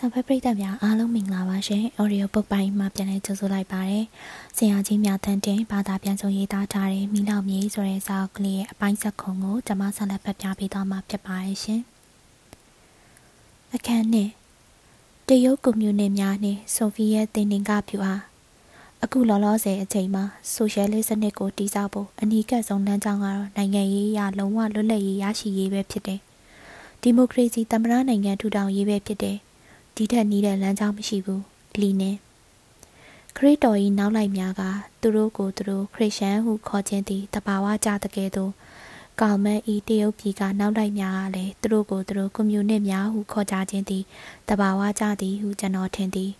ဆံဖက်ပရိသတ်များအားလုံးမင်္ဂလာပါရှင်။ Audio Book ပိုင်းမှာပြန်လည်ကြိုဆိုလိုက်ပါရစေ။ဆရာကြီးများတန်တင်ဘာသာပြန်ဆုံးရေးသားထားတဲ့မိလောက်မြေဆိုတဲ့စာအုပ်ကလေးရဲ့အပိုင်းဆက်ခုကိုကျွန်မဆက်လက်ဖတ်ပြပေးသွားမှာဖြစ်ပါရဲ့ရှင်။အခန်းနဲ့တရုတ်ကွန်မြူနစ်များနှင့်ဆိုဗီယက်တင်တင်ကပြူအားအခုလောလောဆယ်အချိန်မှာဆိုရှယ်လစ်စနစ်ကိုတည်ဆောက်ဖို့အနီးကပ်ဆုံးလမ်းကြောင်းကတော့နိုင်ငံရေးအရလုံးဝလွတ်လပ်ရေးရရှိရေးပဲဖြစ်တယ်။ဒီမိုကရေစီသမ္မတနိုင်ငံထူထောင်ရေးပဲဖြစ်တယ်။ ဒီထက်နီးတဲ့လမ်းကြောင်းမရှိဘူးလီနေခရစ်တော်၏နောက်လိုက်များကသူတို့ကိုသူတို့ခရစ်ယာန်ဟုခေါ်ခြင်းသည်တဘာဝကြတကယ်သို့ကောင်မန်ဤတရုတ်ပြည်ကနောက်လိုက်များကလည်းသူတို့ကိုသူတို့ကွန်မြူနစ်များဟုခေါ်ကြခြင်းသည်တဘာဝကြသည်ဟုကျွန်တော်ထင်သည်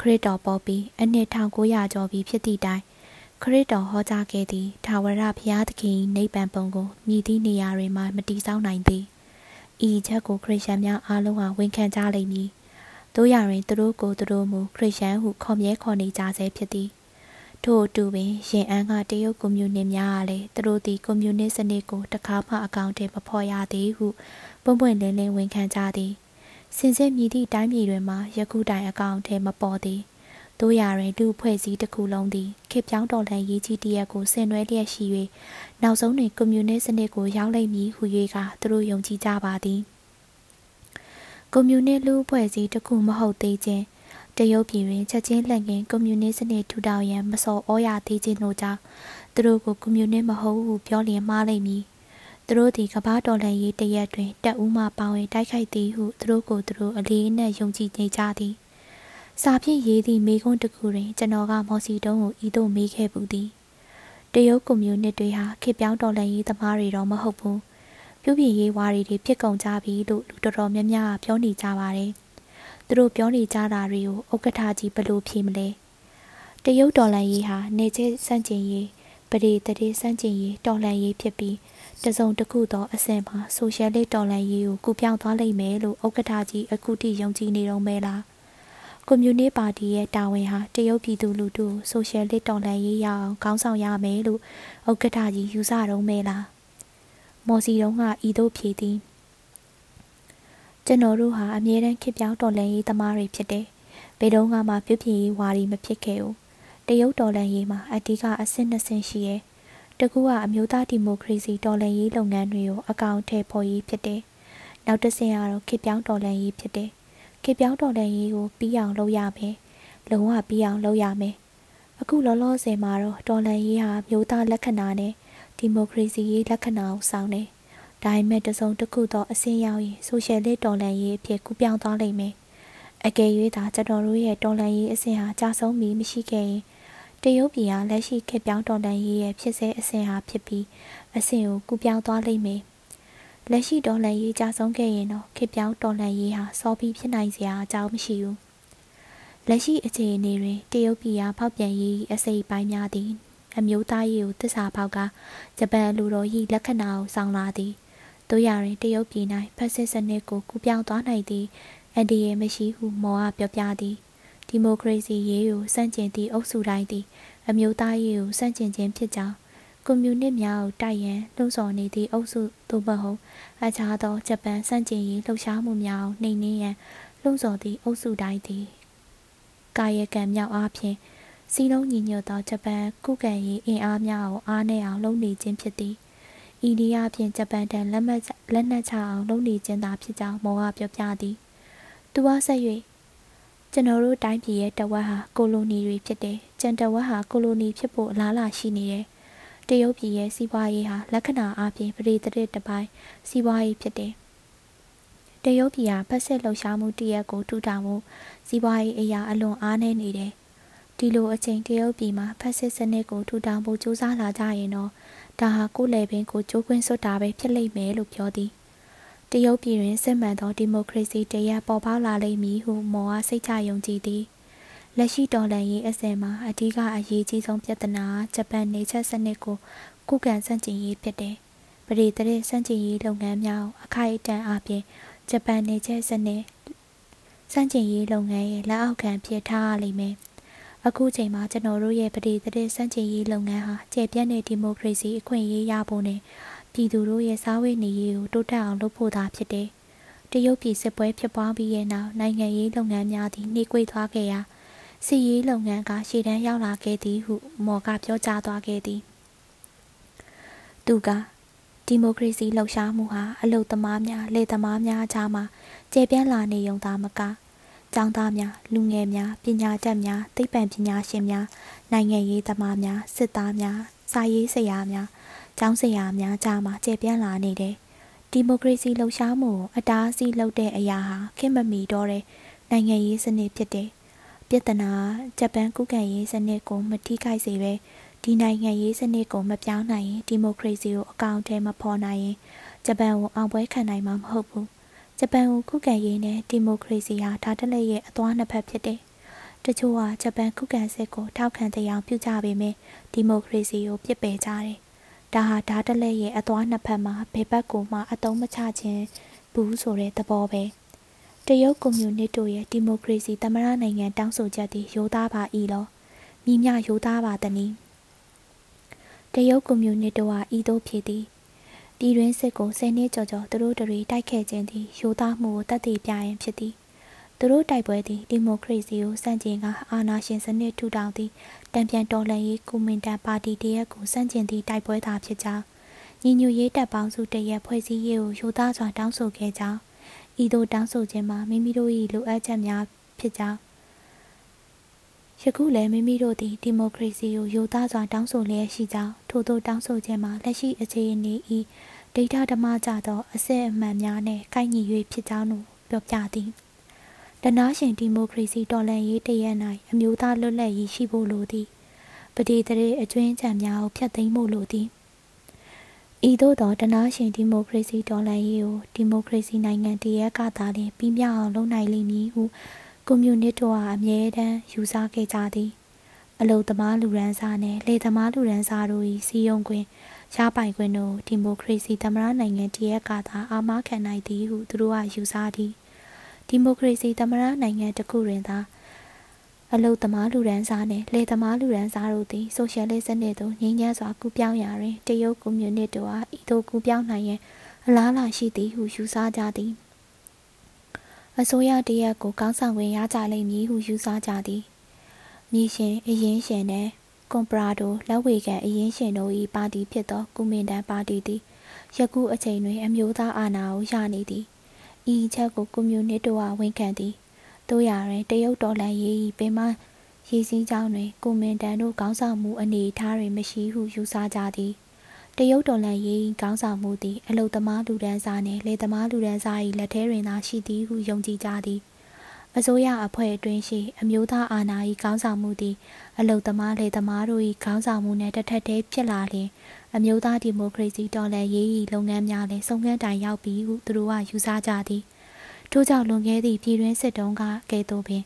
ခရစ်တော်ပေါ်ပြီးအနှစ်1900ကျော်ပြီဖြစ်သည့်တိုင်ခရစ်တော်ဟောကြားခဲ့သည့်ထာဝရဘုရားသခင်နိဗ္ဗာန်ပုံကိုမြည်သည့်နေရာတွေမှာမတည်ဆောက်နိုင်သည်ဤချက်ကိုခရစ်ယာန်များအားလုံးကဝန်ခံကြလိမ့်မည် တို့ရရင်သူတို့ကိုသူတို့မူခရစ်ယာန်ဟုခေါ်မြဲခေါ်နေကြဆဲဖြစ်သည်ထို့အတူပင်ရင်အန်းကတရုတ်ကွန်မြူနစ်များကလည်းသူတို့သည်ကွန်မြူနစ်စနစ်ကိုတခါမှအကောင့်ထဲမဖော်ရသေးဟုပွင့်ပွင့်လင်းလင်းဝန်ခံကြသည်စင်စစ်မြည်သည့်တိုင်းပြည်တွင်မှယခုတိုင်အကောင့်ထဲမပေါ်သည်တို့ရရင်လူဖွဲ့စည်းတစ်ခုလုံးသည်ခေပြောင်းတော်လှန်ရေးကြီးတရက်ကိုဆင်နွှဲလျက်ရှိ၍နောက်ဆုံးတွင်ကွန်မြူနစ်စနစ်ကိုရောက်လိမ့်မည်ဟု၍ကသူတို့ယုံကြည်ကြပါသည်။ ကွန်မြူနစ်လူအဖွဲ့အစည်းတစ်ခုမဟုတ်သေးခြင်းတရုတ်ပြည်တွင်ချက်ချင်းလှန်ကင်ကွန်မြူနစ်စနစ်ထူထောင်ရန်မစော်ဩရသေးခြင်းတို့ကြောင့်သူတို့ကိုကွန်မြူနစ်မဟုတ်ဟုပြောလျင်မှားလိမ့်မည်သူတို့သည်ကမ္ဘာတော်လှန်ရေးတရက်တွင်တက်ဦးမှပါဝင်တိုက်ခိုက်သည်ဟုသူတို့ကိုသူတို့အလေးနက်ယုံကြည်နေကြသည်စာဖြင့်ရေးသည့်မိကုန်းတစ်ခုတွင်ကျွန်တော်ကမော်စီတုံးကိုဤသို့မေးခဲ့ပူသည်တရုတ်ကွန်မြူနစ်တွေဟာခေပြောင်းတော်လှန်ရေးသမားတွေတော့မဟုတ်ဘူး ပြုပြင်ရေးဝါရီတွေဖြစ်ကုန်ကြပြီလို့လူတော်တော်များများပြောနေကြပါတယ်။သူတို့ပြောနေကြတာတွေကိုဥက္ကဋ္ဌကြီးဘယ်လိုဖြေမလဲ။တရုတ်တော်လန်ရေးဟာနေချစ်စန့်ကျင်ရေးပရိတတိစန့်ကျင်ရေးတော်လန်ရေးဖြစ်ပြီးတစုံတစ်ခုသောအဆင့်မှာဆိုရှယ်လစ်တော်လန်ရေးကိုကူပြောင်းသွားလိမ့်မယ်လို့ဥက္ကဋ္ဌကြီးအခုထိယုံကြည်နေတော့မဲလား။ကွန်မြူနစ်ပါတီရဲ့တာဝန်ဟာတရုတ်ပြည်သူလူထုဆိုရှယ်လစ်တော်လှန်ရေးရအောင်ခေါင်းဆောင်ရမယ်လို့ဥက္ကဋ္ဌကြီးယူဆတော့မဲလား မော်စီတုံးကဤသို့ဖြေသည်ကျွန်တော်တို့ဟာအမြဲတမ်းခေပြောင်းတော်လှန်ရေးသမားတွေဖြစ်တယ်။ဘယ်တော့မှပြုပြင်ရေးဝါဒီမဖြစ်ခဲ့ဘူး။တရုတ်တော်လှန်ရေးမှာအဓိကအဆင့်နှစ်ဆင့်ရှိရဲ့။တကူကအမျိုးသားဒီမိုကရေစီတော်လှန်ရေးလုပ်ငန်းတွေကိုအကောင့်ထဲပေါ်ရေးဖြစ်တယ်။နောက်တစ်ဆင့်ကတော့ခေပြောင်းတော်လှန်ရေးဖြစ်တယ်။ခေပြောင်းတော်လှန်ရေးကိုပြီးအောင်လုပ်ရမယ်။လုံးဝပြီးအောင်လုပ်ရမယ်။အခုလောလောဆယ်မှာတော့တော်လှန်ရေးဟာမျိုးသားလက္ခဏာနဲ့ ဒီမိုကရေစီရေးလက္ခဏာကိုဆောင်တယ်။ဒါပေမဲ့တစုံတစ်ခုသောအစင်းရောက်ရင်ဆိုရှယ်လစ်တော်လှန်ရေးအဖြစ်ကူးပြောင်းသွားလိမ့်မယ်။အကယ်၍သာကျွန်တော်တို့ရဲ့တော်လှန်ရေးအဆင့်ဟာကြာဆုံးပြီးမရှိခဲ့ရင်တရုတ်ပြည်ဟာလက်ရှိခေတ်ပြောင်းတော်လှန်ရေးရဲ့ဖြစ်စေအဆင့်ဟာဖြစ်ပြီးအဆင့်ကိုကူးပြောင်းသွားလိမ့်မယ်။လက်ရှိတော်လှန်ရေးကြာဆုံးခဲ့ရင်တော့ခေတ်ပြောင်းတော်လှန်ရေးဟာစောပြီးဖြစ်နိုင်စရာအကြောင်းမရှိဘူး။လက်ရှိအခြေအနေတွင်တရုတ်ပြည်ဟာဖောက်ပြန်ရေးအစိပ်ပိုင်းများသည် အမျိုးသားရေးကိုတစ္ဆာပေါက်ကဂျပန်လူတော်၏လက္ခဏာကိုဆောင်လာသည်တို့ရရင်တရုတ်ပြည်၌ဖက်စစ်စနစ်ကိုကူပြောင်းသွားနိုင်သည်အန်ဒီယေမရှိဟုမော်အားပြောပြသည်ဒီမိုကရေစီရေးကိုစန့်ကျင်သည့်အုပ်စုတိုင်းသည်အမျိုးသားရေးကိုစန့်ကျင်ခြင်းဖြစ်ကြောင်းကွန်မြူနစ်များကိုတိုက်ရန်လှုံ့ဆော်နေသည့်အုပ်စုသို့မဟုတ်အခြားသောဂျပန်စန့်ကျင်ရေးလှုပ်ရှားမှုများကိုနှိမ်နင်းရန်လှုံ့ဆော်သည့်အုပ်စုတိုင်းသည်ကာယကံမြောက်အားဖြင့် စီလုံးညီညွတ်သောဂျပန်ကုကံရေးအင်အားများကိုအားနည်းအောင်လုပ်နေခြင်းဖြစ်သည်။ဤဒီအပြင်ဂျပန်တန်လက်မှတ်လက်နက်ချအောင်လုပ်နေခြင်းသာဖြစ်ကြောင်းမောကပြောပြသည်။သူအားဆက်၍ကျွန်တော်တို့တိုင်းပြည်ရဲ့တဝက်ဟာကိုလိုနီတွေဖြစ်တယ်။ကျန်တဝက်ဟာကိုလိုနီဖြစ်ဖို့အလားအလာရှိနေတယ်။တရုတ်ပြည်ရဲ့စီးပွားရေးဟာလက္ခဏာအပြင်ပရိသတ်တပိုင်းစီးပွားရေးဖြစ်တယ်။တရုတ်ပြည်ဟာဖက်စစ်လှုပ်ရှားမှုတရက်ကိုထူထောင်မှုစီးပွားရေးအရာအလွန်အားနည်းနေတယ်။ ဒီလိုအချိန်တရုတ်ပြည်မှာဖက်စစ်စနစ်ကိုထူထောင်ဖို့ကြိုးစားလာကြရင်တော့ဒါဟာကိုယ်လေပင်ကိုကြိုးကွင်းစွတ်တာပဲဖြစ်လိမ့်မယ်လို့ပြောသည်တရုတ်ပြည်တွင်စစ်မှန်သောဒီမိုကရေစီတရက်ပေါ်ပေါက်လာလိမ့်မည်ဟုမော်အားစိတ်ချယုံကြည်သည်လက်ရှိတော်လှန်ရေးအစဉ်မှာအဓိကအရေးကြီးဆုံးပြဿနာဂျပန်နေချက်စနစ်ကိုကုကန်ဆန့်ကျင်ရေးဖြစ်တယ်ပရိသတ်ဆန့်ကျင်ရေးလုပ်ငန်းများအခိုက်အတန့်အပြင်ဂျပန်နေချက်စနစ်စန့်ကျင်ရေးလုပ်ငန်းရဲ့လက်အောက်ခံဖြစ်ထားရလိမ့်မယ် အခုချိန်မှာကျွန်တော်တို့ရဲ့ပဋိသန္ဓေစန့်ကျင်ရေးလုပ်ငန်းဟာကျေပြန့်တဲ့ဒီမိုကရေစီအခွင့်အရေးရဖို့နဲ့ပြည်သူတို့ရဲ့စားဝတ်နေရေးကိုတိုးတက်အောင်လုပ်ဖို့သာဖြစ်တယ်။တရုတ်ပြည်စစ်ပွဲဖြစ်ပွားပြီးတဲ့နောက်နိုင်ငံရေးလုပ်ငန်းများသည်နှိကွေးသွားခဲ့ရာစီရေးလုပ်ငန်းကရှေ့တန်းရောက်လာခဲ့သည်ဟုမော်ကပြောကြားသွားခဲ့သည်သူကဒီမိုကရေစီလှုပ်ရှားမှုဟာအလုသမားများလေသမားများကြားမှာကျေပြန့်လာနေုံသာမက ကျောင်းသားများလူငယ်များပညာတတ်များသိပ္ပံပညာရှင်များနိုင်ငံရေးသမားများစစ်သားများစာရေးဆရာများကျောင်းဆရာများကြားမှာကျေပြန့်လာနေတယ်ဒီမိုကရေစီလှုပ်ရှားမှုကိုအတားအဆီးလုပ်တဲ့အရာဟာခင်မမီတော့တဲ့နိုင်ငံရေးစနစ်ဖြစ်တယ်ပြဿနာဂျပန်ကုကံရေးစနစ်ကိုမထိခိုက်စေပဲဒီနိုင်ငံရေးစနစ်ကိုမပြောင်းနိုင်ရင်ဒီမိုကရေစီကိုအကောင့်ထဲမဖော်နိုင်ရင်ဂျပန်ကိုအောင်ပွဲခံနိုင်မှာမဟုတ်ဘူး ဂျပန်ကိုခုခံရေးနဲ့ဒီမိုကရေစီဟာဒါတလက်ရဲ့အသွားနှစ်ဖက်ဖြစ်တယ်တချို့ကဂျပန်ခုခံစစ်ကိုထောက်ခံတရားပြုကြပေမဲ့ဒီမိုကရေစီကိုပြစ်ပယ်ကြတယ်ဒါဟာဒါတလက်ရဲ့အသွားနှစ်ဖက်မှာဘယ်ဘက်ကိုမှအတုံးမချခြင်းဘူးဆိုတဲ့သဘောပဲတရုတ်ကွန်မြူနစ်တို့ရဲ့ဒီမိုကရေစီသမရနိုင်ငံတောင်းဆိုချက်သည်ရိုးသားပါ၏လောမိမြရိုးသားပါသည်နီတရုတ်ကွန်မြူနစ်တို့ဟာဤသို့ဖြစ်သည် ပြည်တွင်းစစ်ကိုဆယ်နှစ်ကျော်ကျော်သူတို့တွေတိုက်ခဲ့ခြင်းသည်ရိုးသားမှုကိုတတ်သိပြရင်ဖြစ်သည်သူတို့တိုက်ပွဲသည်ဒီမိုကရေစီကိုစန့်ကျင်ကအာဏာရှင်စနစ်ထူထောင်သည့်တံပြန်တော်လှန်ရေးကွန်မင်တန်ပါတီတရက်ကိုစန့်ကျင်သည့်တိုက်ပွဲသာဖြစ်ကြောင်းညီညွတ်ရေးတပ်ပေါင်းစုတရက်ဖွဲ့စည်းရေးကိုရိုးသားစွာတောင်းဆိုခဲ့ကြောင်းဤသို့တောင်းဆိုခြင်းမှာမိမိတို့၏လိုအပ်ချက်များဖြစ်ကြောင်း ယခုလည်းမိမိတို့သည်ဒီမိုကရေစီကိုရိုသားစွာတောင်းဆိုလျက်ရှိကြောင်းထို့သောတောင်းဆိုခြင်းမှာလက်ရှိအခြေအနေ၏ဒိဋ္ဌဓမ္မကြသောအစစ်အမှန်များနှင့်ကိုက်ညီ၍ဖြစ်ကြောင်းကိုပြောပြသည်တနာရှင်ဒီမိုကရေစီတော်လှန်ရေးတရက်၌အမျိုးသားလွတ်လပ်ရေးရှိဖို့လိုသည်ပတိတရေအကျွင်းချံများကိုဖျက်သိမ်းဖို့လိုသည်ဤသို့သောတနာရှင်ဒီမိုကရေစီတော်လှန်ရေးကိုဒီမိုကရေစီနိုင်ငံတရက်ကသာလျှင်ပြီးမြောက်အောင်လုပ်နိုင်လိမ့်မည်ဟု ကွန်မြူနစ်တို့ဟာအမြဲတမ်းယူဆခဲ့ကြသည် အလုသမားလူရန်စားနှင့်လေသမားလူရန်စားတို့၏စီယုံခွင်ရပိုင်ခွင့်တို့ဒီမိုကရေစီသမ္မတနိုင်ငံတရက်ကသာအာမခံနိုင်သည်ဟုသူတို့ကယူဆသည်ဒီမိုကရေစီသမ္မတနိုင်ငံတစ်ခုတွင်သာအလုသမားလူရန်စားနှင့်လေသမားလူရန်စားတို့သည်ဆိုရှယ်လစ်စနစ်သို့ငြိမ်းချမ်းစွာကူးပြောင်းရာတွင်တရုတ်ကွန်မြူနစ်တို့အားဤသို့ကူးပြောင်းနိုင်ရန်အလားအလာရှိသည်ဟုယူဆကြသည် အစိုးရတရက်ကိုကောင်းဆောင်ဝင်ရကြလိမ့်မည်ဟုယူဆကြသည်မြေရှင်အရင်ရှင်နှင့်ကွန်ပရာဒိုလက်ဝေကန်အရင်ရှင်တို့၏ပါတီဖြစ်သောကုမင်တန်ပါတီသည်ယခုအချိန်တွင် အမျိုးသားအာဏာကိုရနေသည်ဤချက်ကိုကွန်မြူနစ်တို့ကဝန်ခံသည်တို့ရတွင်တရုတ်တော်လှန်ရေး၏ပင်မရေးစည်းကြောင်းတွင်ကုမင်တန်တို့ခေါင်းဆောင်မှုအနေအထားတွင်မရှိဟုယူဆကြသည် တရုတ်တော်လှန်ရေးခေါင်းဆောင်မှုသည်အလုသမားလူဒန်းစားနှင့်လေသမားလူဒန်းစား၏လက်ထဲတွင်သာရှိသည်ဟုယုံကြည်ကြသည်အစိုးရအဖွဲ့အတွင်းရှိအမျိုးသားအာဏာ၏ခေါင်းဆောင်မှုသည်အလုသမားလေသမားတို့၏ခေါင်းဆောင်မှုနှင့်တထက်တည်းဖြစ်လာလျှင်အမျိုးသားဒီမိုကရေစီတော်လှန်ရေး၏လုပ်ငန်းများလည်းဆုံးခန်းတိုင်ရောက်ပြီဟုသူတို့ကယူဆကြသည်ထို့ကြောင့်လွန်ခဲ့သည့်ပြည်တွင်းစစ်တုံးကကဲ့သို့ပင်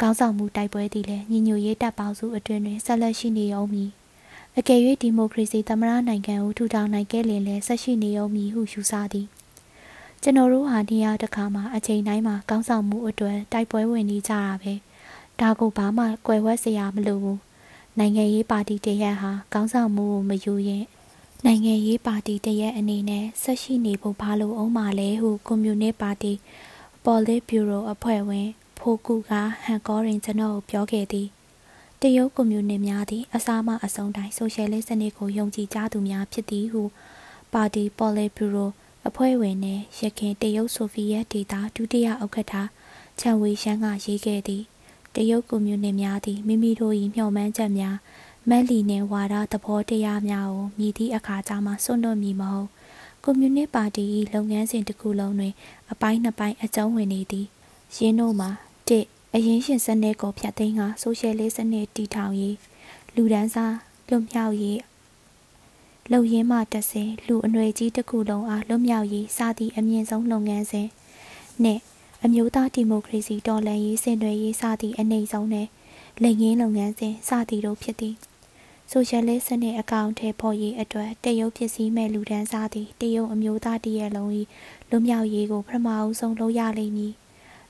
ခေါင်းဆောင်မှုတိုက်ပွဲသည်လည်းညီညွတ်ရေးတပ်ပေါင်းစုအတွင်းတွင်ဆက်လက်ရှိနေအောင်မည် အကယ်၍ဒီမိုကရေစီသမ္မတနိုင်ငံကိုထူထောင်နိုင်ခဲ့လျင်လည်းဆက်ရှိနေအောင်မည်ဟုယူဆသည်ကျွန်တော်တို့ဟာနေရာတစ်ခါမှာအချိန်တိုင်းမှာကောင်းဆောင်မှုအတွက်တိုက်ပွဲဝင်နေကြတာပဲဒါကိုဘာမှကွယ်ဝှက်စရာမလိုဘူးနိုင်ငံရေးပါတီတရက်ဟာကောင်းဆောင်မှုကိုမယူရင်နိုင်ငံရေးပါတီတရက်အနေနဲ့ဆက်ရှိနေဖို့ဘာလို့အောင်မလဲဟုကွန်မြူနစ်ပါတီပေါ်လစ်ဘျူရိုအဖွဲ့ဝင်ဖိုကူကဟန်ကောရင်ကျွန်တော်ကိုပြောခဲ့သည် တရုတ်ကွန်မြူနစ်များသည်အစားမအဆုံးတိုင်းဆိုရှယ်လစ်စနစ်ကိုယုံကြည်ကြသူများဖြစ်သည်ဟုပါတီပေါ်လစ်ဘျူရိုအဖွဲ့ဝင်နှင့်ရခင်တရုတ်ဆိုဗီယက်ဒေတာဒုတိယဥက္ကဋ္ဌချန်ဝေရှမ်းကရေးခဲ့သည်တရုတ်ကွန်မြူနစ်များသည်မိမိတို့၏မျှော်မှန်းချက်များမက်လီနှင့်ဝါဒသဘောတရားများကိုမြည်သည့်အခါကြာမှစွန့်လွတ်မည်မဟုတ်ကွန်မြူနစ်ပါတီ၏လုပ်ငန်းစဉ်တစ်ခုလုံးတွင် အပိုင်းနှစ်ပိုင်းအကျုံးဝင်နေသည်ရင်းတို့မှာတစ် အရင်ရှင်စနစ်ကိုဖျက်သိမ်းကဆိုရှယ်လစ်စနစ်တည်ထောင်ရေးလူဒန်းစားလွတ်မြောက်ရေးလုံရင်းမှတဆင်လူအနွယ်ကြီးတစ်ခုလုံးအားလွတ်မြောက်ရေးစသည့်အမြင့်ဆုံးလုပ်ငန်းစဉ်နှင့်အမျိုးသားဒီမိုကရေစီတော်လှန်ရေးဆင်နွှဲရေးစသည့်အနေဆုံးနှင့်လိမ်ငင်းလုပ်ငန်းစဉ်စသည်တို့ဖြစ်သည်ဆိုရှယ်လစ်စနစ်အကောင့်ထဲပေါ်ရေးအတွက်တရုတ်ပစ္စည်းမဲ့လူဒန်းစားသည်တရုတ်အမျိုးသားတရက်လုံး၏လွတ်မြောက်ရေးကိုပထမအဆုံးလုပ်ရလိမ့်မည်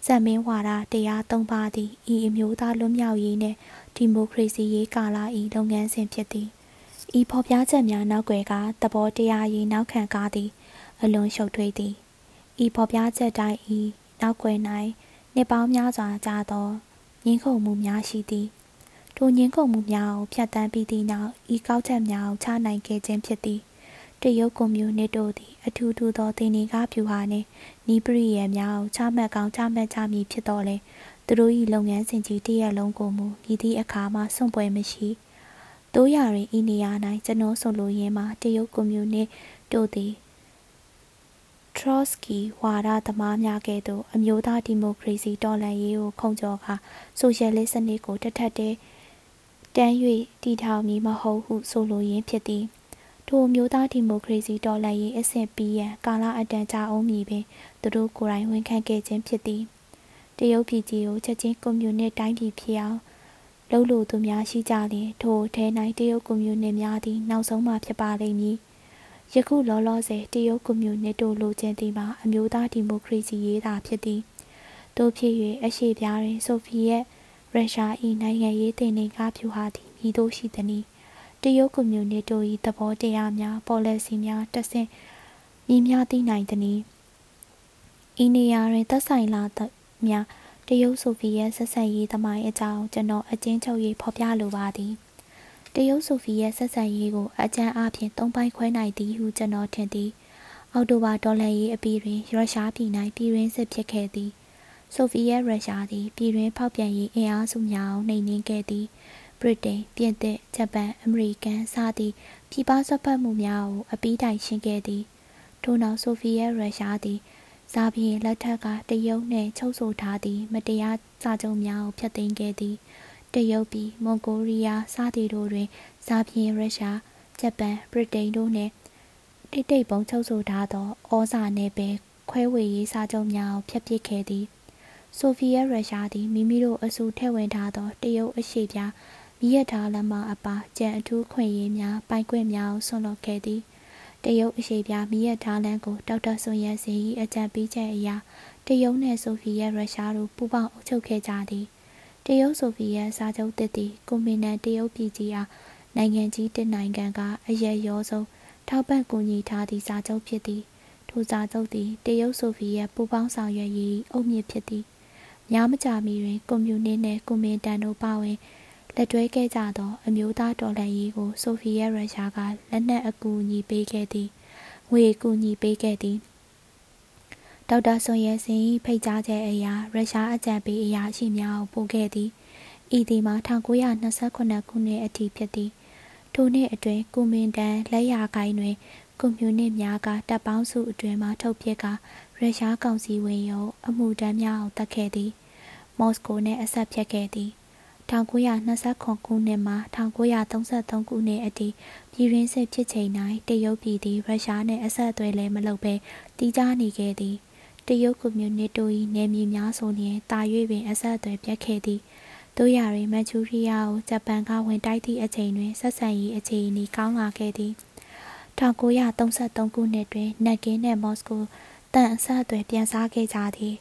ဇက်မင်းဝါဒတရားသုံးပါးသည်ဤအမျိုးသားလွတ်မြောက်ရေးနှင့်ဒီမိုကရေစီရေးကာလ၏လုပ်ငန်းစဉ်ဖြစ်သည်ဤဖော်ပြချက်များနောက်ွယ်ကသဘောတရားရေးနောက်ခံကားသည် အလွန်ရှုပ်ထွေးသည်ဤဖော်ပြချက်တိုင်းဤနောက်ွယ်၌နှစ်ပေါင်းများစွာကြာသောငင်းခုန်မှုများရှိသည်ထိုငင်းခုန်မှုများကိုဖျက်ဆီးပြီးသည့်နောက်ဤကောက်ချက်များကိုချနိုင်ခဲ့ခြင်းဖြစ်သည် တရုတ်ကွန်မြူနစ်တို့သည် အထူးထူးသောတင်နေကားဖြူဟာနှင့်နီးပရိယယ်များကို ချမှတ်ကောင်းချမှတ်ကြမည်ဖြစ်တော်လဲသူတို့၏လုပ်ငန်းစဉ်ကြီးတရက်လုံးကိုမူမြည်သည့်အခါမှ စွန့်ပွဲမရှိတို့ရရင် ဤနေရာ၌ကျွန်တော်ဆိုလိုရင်းမှာ တရုတ်ကွန်မြူနစ်တို့သည် ထရော့စကီဝါဒသမားများကဲ့သို့ အမျိုးသားဒီမိုကရေစီတော်လှန်ရေးကို ခုံကျော်ကာ ဆိုရှယ်လစ်စနစ်ကိုတထက်တည်းတန်း၍တည်ထောင်မည်မဟုတ်ဟု ဆိုလိုရင်းဖြစ်သည် ထိုမျိုးသားဒီမိုကရေစီတော်လှန်ရေးအဆင့်ပြီးရန်ကာလအတန်ကြာအောင်မည်ပင်သူတို့ကိုယ်တိုင်ဝန်ခံခဲ့ခြင်းဖြစ်သည်တရုတ်ပြည်ကြီးကိုချက်ချင်းကွန်မြူနစ်တိုင်းပြည်ဖြစ်အောင်လှုပ်လို့သူများရှိကြလျင်ထိုထဲ၌တရုတ်ကွန်မြူနစ်များသည်နောက်ဆုံးမှဖြစ်ပါလိမ့်မည်ယခုလောလောဆယ်တရုတ်ကွန်မြူနစ်တို့လိုချင်သည်မှာအမျိုးသားဒီမိုကရေစီရေးတာဖြစ်သည်တို့ဖြစ်၍အရှိပြားတွင်ဆိုဗီယက်ရုရှား၏နိုင်ငံရေးတင်နေကားဖြူဟာသည်မိတို့ရှိသည်။ တရုတ်ကွန်မြူနစ်တို့၏သဘောတရားများပေါ်လစီများတဆင့်ညီမျှသိနိုင်သည်။ဤနေရာတွင်သက်ဆိုင်လာသမျှတရုတ်ဆိုဗီယက်ဆက်ဆက်ရေးသမိုင်းအကြောင်းကျွန်တော်အကျဉ်းချုပ်ရေးဖော်ပြလိုပါသည်။တရုတ်ဆိုဗီယက်ဆက်ဆံရေးကိုအကြမ်းအဖြစ်သုံးပိုင်းခွဲနိုင်သည်ဟုကျွန်တော်ထင်သည်အောက်တိုဘာဒေါ်လာရေးအပြီးတွင်ရုရှားပြည်၌ပြည်တွင်းစစ်ဖြစ်ခဲ့သည်ဆိုဗီယက်ရုရှားသည်ပြည်တွင်းဖောက်ပြန်ရေးအင်အားစုများနှိမ်နင်းခဲ့သည် ဗြိတိန်ပြင်သစ်ဂျပန်အမေရိကန်စသည့်ပြည်ပဆွတ်ဖက်မှုများကိုအပြီးတိုင်ရှင်းခဲ့သည်ထို့နောက်ဆိုဗီယက်ရုရှားသည်ဇာဘီလက်ထက်ကတရုတ်နှင့်ချုပ်ဆိုထားသည့်မတရားစာချုပ်များကိုဖျက်သိမ်းခဲ့သည်တရုတ်ပြည်မွန်ဂိုရီးယားစသည်တို့တွင်ဇာပြင်ရုရှားဂျပန်ဗြိတိန်တို့နှင့်တိတ်တိတ်ပုံချုပ်ဆိုထားသောဩဇာနယ်ပယ်ခွဲဝေရေးစာချုပ်များကိုဖျက်ပစ်ခဲ့သည်ဆိုဗီယက်ရုရှားသည်မိမိတို့အစုထည့်ဝင်ထားသောတရုတ်အရှေ့ပြား မိရထားလမ်းမအပါကြံအထူးခွင့်ရေးများပိုင်ခွင့်များကိုဆွန့်လွတ်ခဲ့သည်တရုတ်အရှေ့ပြားမိရထားလမ်းကိုဒေါက်တာဆွန်ရစီ၏အကြံပေးချက်အရတရုတ်နှင့်ဆိုဗီယက်ရုရှားတို့ပူးပေါင်းအုပ်ချုပ်ခဲ့ကြသည်တရုတ်ဆိုဗီယက်စာချုပ်တစ်သည်ကွန်မီနန်တရုတ်ပြည်ကြီးအားနိုင်ငံကြီးတစ်နိုင်ငံကအရရောဆုံးထောက်ပံ့ကူညီထားသည့်စာချုပ်ဖြစ်သည်ထိုစာချုပ်သည်တရုတ်ဆိုဗီယက်ပူးပေါင်းဆောင်ရွက်ရေးအုပ်မြစ်ဖြစ်သည်များမကြာမီတွင်ကွန်မြူနစ်နှင့်ကွန်မင်တန်တို့ပါဝင် လက်တွဲခဲ့ကြသော အမျိုးသားတော်လှန်ရေးကိုဆိုဗီယက်ရုရှားကလက်နက်အကူအညီပေးခဲ့သည်ငွေအကူအညီပေးခဲ့သည်ဒေါက်တာဆွန်ရဲစင်၏ဖိတ်ကြားချက်အရရုရှားအကြံပေးအရာရှိများကိုပို့ခဲ့သည်ဤသည်မှာ1928ခုနှစ်အထိဖြစ်သည်ထိုနှစ်အတွင်းကုမင်တန်လက်ရာကိုင်းတွင်ကွန်မြူနစ်များကတပ်ပေါင်းစုအတွင်းမှထုတ်ပြကရုရှားကောင်စီဝင်ရုံအမှုတမ်းများအောင်တက်ခဲ့သည်မော်စကိုနှင့်အဆက်ဖြတ်ခဲ့သည် 1929ခုနှစ်မှ1933ခုနှစ်အထိပြည်ရင်းစစ်ဖြစ်ချိန်၌တရုတ်ပြည်သည်ရုရှားနှင့်အဆက်အသွယ်လည်းမလုပ်ဘဲတီးခြားနေခဲ့သည်တရုတ်ကွန်မြူနစ်တို့၏နယ်မြေများဆိုလျှင်တာ၍ပင်အဆက်အသွယ်ပြတ်ခဲ့သည်တို့ရတွင်မန်ချူရီးယားကိုဂျပန်ကဝင်တိုက်သည့်အချိန်တွင်ဆက်ဆံရေးအခြေအနေကောင်းလာခဲ့သည်1933ခုနှစ်တွင်နက်ကင်းနှင့်မော်စကိုတန်အဆက်အသွယ်ပြန်စားခဲ့ကြသည်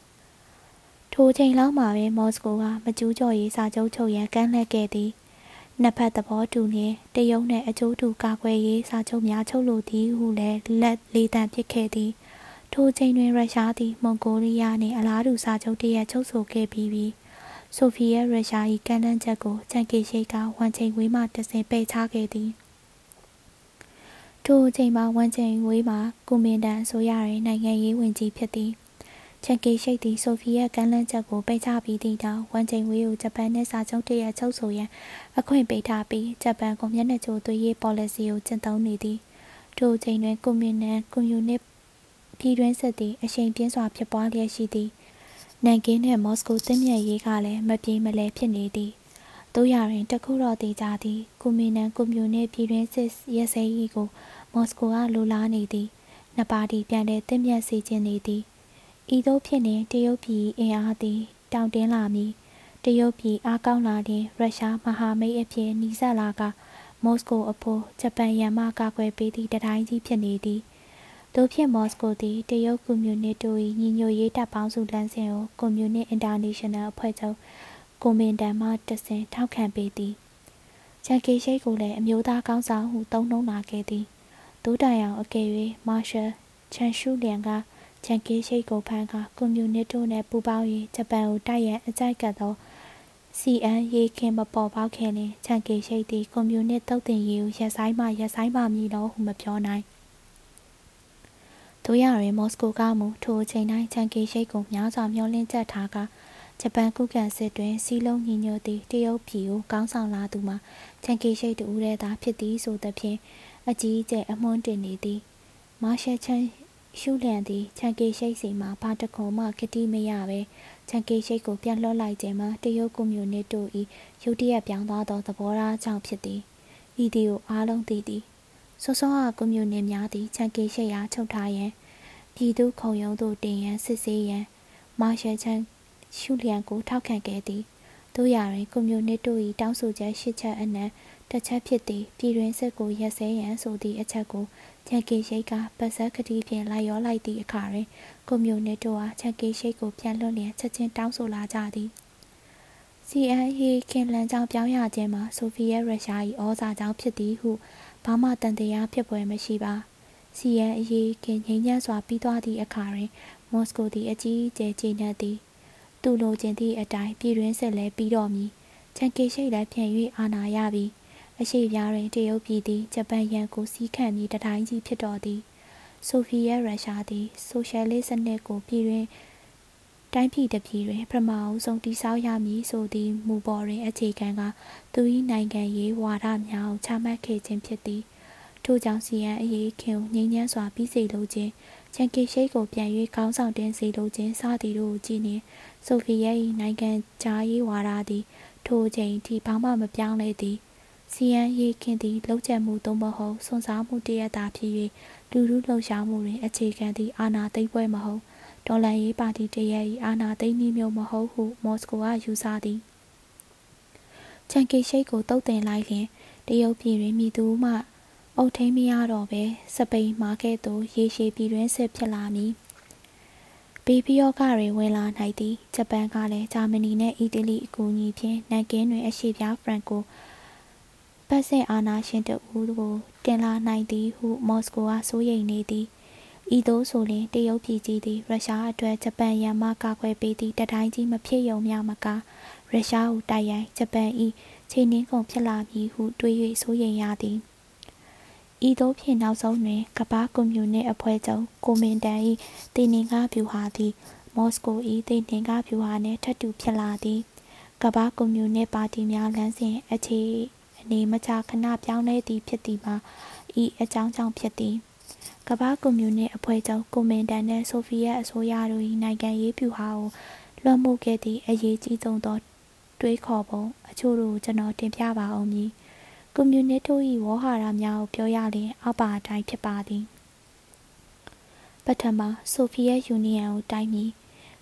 ထိုချိန်လောက်မှာပင်မော်စကိုကမကျူးကျော်ရေးစာချုပ်ချုပ်ရန်ကမ်းလှည့်ခဲ့သည်နှစ်ဖက်သဘောတူလျင်တရုတ်နှင့်အကျိုးတူကာကွယ်ရေးစာချုပ်များချုပ်လိုသည်ဟုလည်းလက်လေးတန်ဖြစ်ခဲ့သည်ထိုချိန်တွင်ရုရှားသည်မွန်ဂိုလီးယားနှင့်အလားတူစာချုပ်တရက်ချုပ်ဆိုခဲ့ပြီးပြီဆိုဖီယက်ရုရှား၏ကမ်းလှမ်းချက်ကိုချန်ကီရှိကဝန်ချိန်ဝေးမှတဆင်ပိတ်ချခဲ့သည်ထိုအချိန်မှာဝန်ချိန်ဝေးမှာကွန်မင်တန်အစိုးရတွင်နိုင်ငံရေးဝန်ကြီးဖြစ်သည် ချန်ကီရှိတ်သည်ဆိုဖီယက်ကမ်းလှမ်းချက်ကိုပိတ်ချပြီးသည့်တောင်ဝန်ချိန်ဝေးကိုဂျပန်နှင့်စာချုပ်တရက်ချုပ်ဆိုရန်အခွင့်ပေးထားပြီးဂျပန်ကွန်မြူနစ်ချိုသွေးရေး policy ကိုကျင့်သုံးနေသည်ထိုအချိန်တွင်ကွန်မြူနန်ကွန်ယူနစ်ပြည်တွင်းစစ်သည်အရှိန်ပြင်းစွာဖြစ်ပွားလျက်ရှိသည်နန်ကင်းနှင့်မော်စကိုတင်းမြတ်ရေးကလည်းမပြေမလဲဖြစ်နေသည်တို့ရရင်တခုတော့တေးကြသည်ကွန်မြူနန်ကွန်မြူနစ်ပြည်တွင်းစစ်ရက်စဲကြီးကိုမော်စကိုကလိုလားနေသည်နှစ်ပါတီပြန်လည်တင်းမြတ်စေခြင်းနေသည် ဤသို့ဖြစ်နေတရုတ်ပြည်အင်အားသည် တောင့်တင်းလာမည်တရုတ်ပြည်အားကောင်းလာတဲ့ရုရှားမဟာမိတ်အဖြစ်နှီးစပ်လာကမော်စကိုအဖို့ဂျပန်ရန်မှကာကွယ်ပေးသည့်တတိုင်းကြီးဖြစ်နေသည်တို့ဖြင့်မော်စကိုသည်တရုတ်ကွန်မြူနစ်တို့၏ညီညွတ်ရေးတပ်ပေါင်းစုလမ်းစဉ်ကိုကွန်မြူနစ်အင်တာနေရှင်နယ်အဖွဲ့ချုပ်ကွန်မင်တန်မှတဆင်ထောက်ခံပေးသည်ချန်ကေရှိတ်ကိုလည်းအမျိုးသားကောင်းဆောင်ဟုသုံးနှုံးလာခဲ့သည်ဒိုးတိုင်အောင်အကယ်၍မာရှယ်ချန်ရှူလျန်က ချန်ကီရှိကိုဖန်ကကွန်မြူနစ်တို့နဲ့ပူးပေါင်း၍ဂျပန်ကိုတိုက်ရန်အကြိုက်ကပ်သော CN ရေခင်မပေါ်ပေါက်ခင်လင်ချန်ကီရှိသည်ကွန်မြူနစ်တုတ်တင်ရေးကိုရက်ဆိုင်မှရက်ဆိုင်ပါမည်လို့ဟုမပြောနိုင်တို့ရရင်မော်စကိုကမူထိုအချိန်တိုင်းချန်ကီရှိကိုများစွာမျှော်လင့်ချက်ထားကဂျပန်ကုကန်စစ်တွင်စီလုံးညီညွတ်သည့်တရုတ်ပြည်ကိုကောင်းဆောင်လာသူမှာချန်ကီရှိတူဦးတဲ့သားဖြစ်သည်ဆိုသဖြင့်အကြီးအကျယ်အမွှန်းတင်နေသည်မာရှယ်ချန် ရှုလျန်သည်ချန်ကေရှိတ်စီမှာဘာတခုံမှကတိမရပဲချန်ကေရှိတ်ကိုပြန်လွှတ်လိုက်ခြင်းမှာတရုတ်ကွန်မြူနစ်တို့၏ရုတ်တရက်ပြောင်းသွားသောသဘောထားကြောင့်ဖြစ်သည်ဤသည်ကိုအားလုံးသိသည်စောစောကကွန်မြူနစ်များသည်ချန်ကေရှိတ်အားချုပ်ထားရန်ပြည်သူခုံရုံးသို့တင်ရန်စစ်ဆေးရန်မာရှယ်ချန်ရှုလျန်ကိုထောက်ခံခဲ့သည်တို့ရာတွင်ကွန်မြူနစ်တို့၏တောင်းဆိုချက်ရှစ်ချက်အနက်တစ်ချက်ဖြစ်သည်ပြည်တွင်စစ်ကိုရက်စဲရန်ဆိုသည့်အချက်ကို ချန်ကီရှိတ်ကပတ်စက်ကတိဖြင့်လိုက်ရောလိုက်သည့်အခါတွင်ကွန်မြူနစ်တို့အားချန်ကီရှိတ်ကိုပြန်လွှတ်လျင်ချက်ချင်းတောင်းဆိုလာကြသည် CIA ခင်လန်ကြောင့်ပြောင်းရခြင်းမှာဆိုဗီယက်ရုရှား၏ဩဇာကြောင့်ဖြစ်သည်ဟုဘာမှတန်တရားဖြစ်ပွဲမရှိပါ CIA ခင်ငြိမ်းချမ်းစွာပြီးသွားသည့်အခါတွင်မော်စကိုသည်အကြီးအကျယ်ကျေနပ်သည်သူလိုချင်သည့်အတိုင်းပြည်တွင်းစစ်လည်းပြီးတော့မည်ချန်ကီရှိတ်လည်းပြန်၍အာဏာရပြီ အရှိပြားတွင်တရုတ်ပြည်သည်ဂျပန်ရန်ကိုစီးခံပြီးတတိုင်းကြီးဖြစ်တော်သည်ဆိုဗီယက်ရုရှားသည်ဆိုရှယ်လစ်စနစ်ကိုပြည်တွင်တိုင်းပြည်တစ်ပြည်တွင်ပထမအဆုံးတည်ဆောက်ရမည်ဆိုသည့်မူပေါ်တွင်အခြေခံကသူ၏နိုင်ငံရေးဝါဒများကိုချမှတ်ခဲ့ခြင်းဖြစ်သည်ထို့ကြောင့်စီယန်အရေးခင်ငြိမ်းချမ်းစွာပြီးစေလိုခြင်းချန်ကီရှိတ်ကိုပြန်၍ကောင်းဆောင်တင်စေလိုခြင်းစသည်တို့ကိုကြည်နှင့်ဆိုဗီယက်၏နိုင်ငံခြားရေးဝါဒသည်ထိုအချိန်ထိဘာမှမပြောင်းလဲသည် စီယန်ရေးခင်သည်လှုပ်ကြံမှုသို့မဟုတ်ဆွန်စားမှုတရတာဖြစ်၍လူလူလှုပ်ရှားမှုတွင်အခြေခံသည့်အာဏာသိမ်းပွဲမဟုတ်ဒေါ်လာရေးပါတီတရက်၏အာဏာသိမ်းနည်းမျိုးမဟုတ်ဟုမော်စကိုကယူဆသည်ချန်ကီရှိတ်ကိုတုတ်တင်လိုက်လျင်တရုတ်ပြည်တွင်မိသူမှအုတ်ထိန်မရတော့ပဲစပိန်မာကဲ့သို့ရေရှည်ပြည်တွင်းစစ်ဖြစ်လာမည်ဘီပီယောကတွေဝင်လာနိုင်သည်ဂျပန်ကလည်းဂျာမနီနဲ့အီတလီအကူအညီဖြင့်နန်ကင်းတွင်အရှိပြဖရန်ကို ပတ်စစ်အာဏာရှင်တဦးကိုတင်လာနိုင်သည်ဟုမော်စကိုကစိုးရိမ်နေသည်ဤသို့ဆိုလျှင်တရုတ်ပြည်ကြီးသည်ရုရှားအတွက်ဂျပန်ရန်မှကာကွယ်ပေးသည့်တတိုင်းကြီးမဖြစ်ယုံမျှမကရုရှားကိုတိုက်ရိုက်ဂျပန်၏ချိန်နှင်းကုန်ဖြစ်လာမည်ဟုတွေး၍စိုးရိမ်ရသည်ဤသို့ဖြင့်နောက်ဆုံးတွင်ကမ္ဘာကွန်မြူနစ်အဖွဲ့ချုပ်ကိုမင်တန်၏တည်နေကားဗျူဟာသည်မော်စကို၏တည်နေကားဗျူဟာနှင့်ထပ်တူဖြစ်လာသည်ကမ္ဘာကွန်မြူနစ်ပါတီများလမ်းစဉ်အခြေ အနေမကြာခဏပြောင်းလဲသည်ဖြစ်သည်မှာဤအကြောင်းကြောင့်ဖြစ်သည်ကမ္ဘာကွန်မြူနစ်အဖွဲ့ချုပ်ကွန်မင်တန်နှင့်ဆိုဗီယက်အစိုးရတို့၏နိုင်ငံရေးဗျူဟာကိုလွှမ်းမိုးခဲ့သည့်အရေးကြီးဆုံးသော တွေးခေါ်ပုံအချို့တို့ကျွန်တော်တင်ပြပါအောင်မည်ကွန်မြူနစ်တို့၏ဝေါ်ဟာရများကိုပြောရလျင်အောက်ပါအတိုင်းဖြစ်ပါသည်ပထမဆိုဗီယက်ယူနီယံကိုတိုက်မည်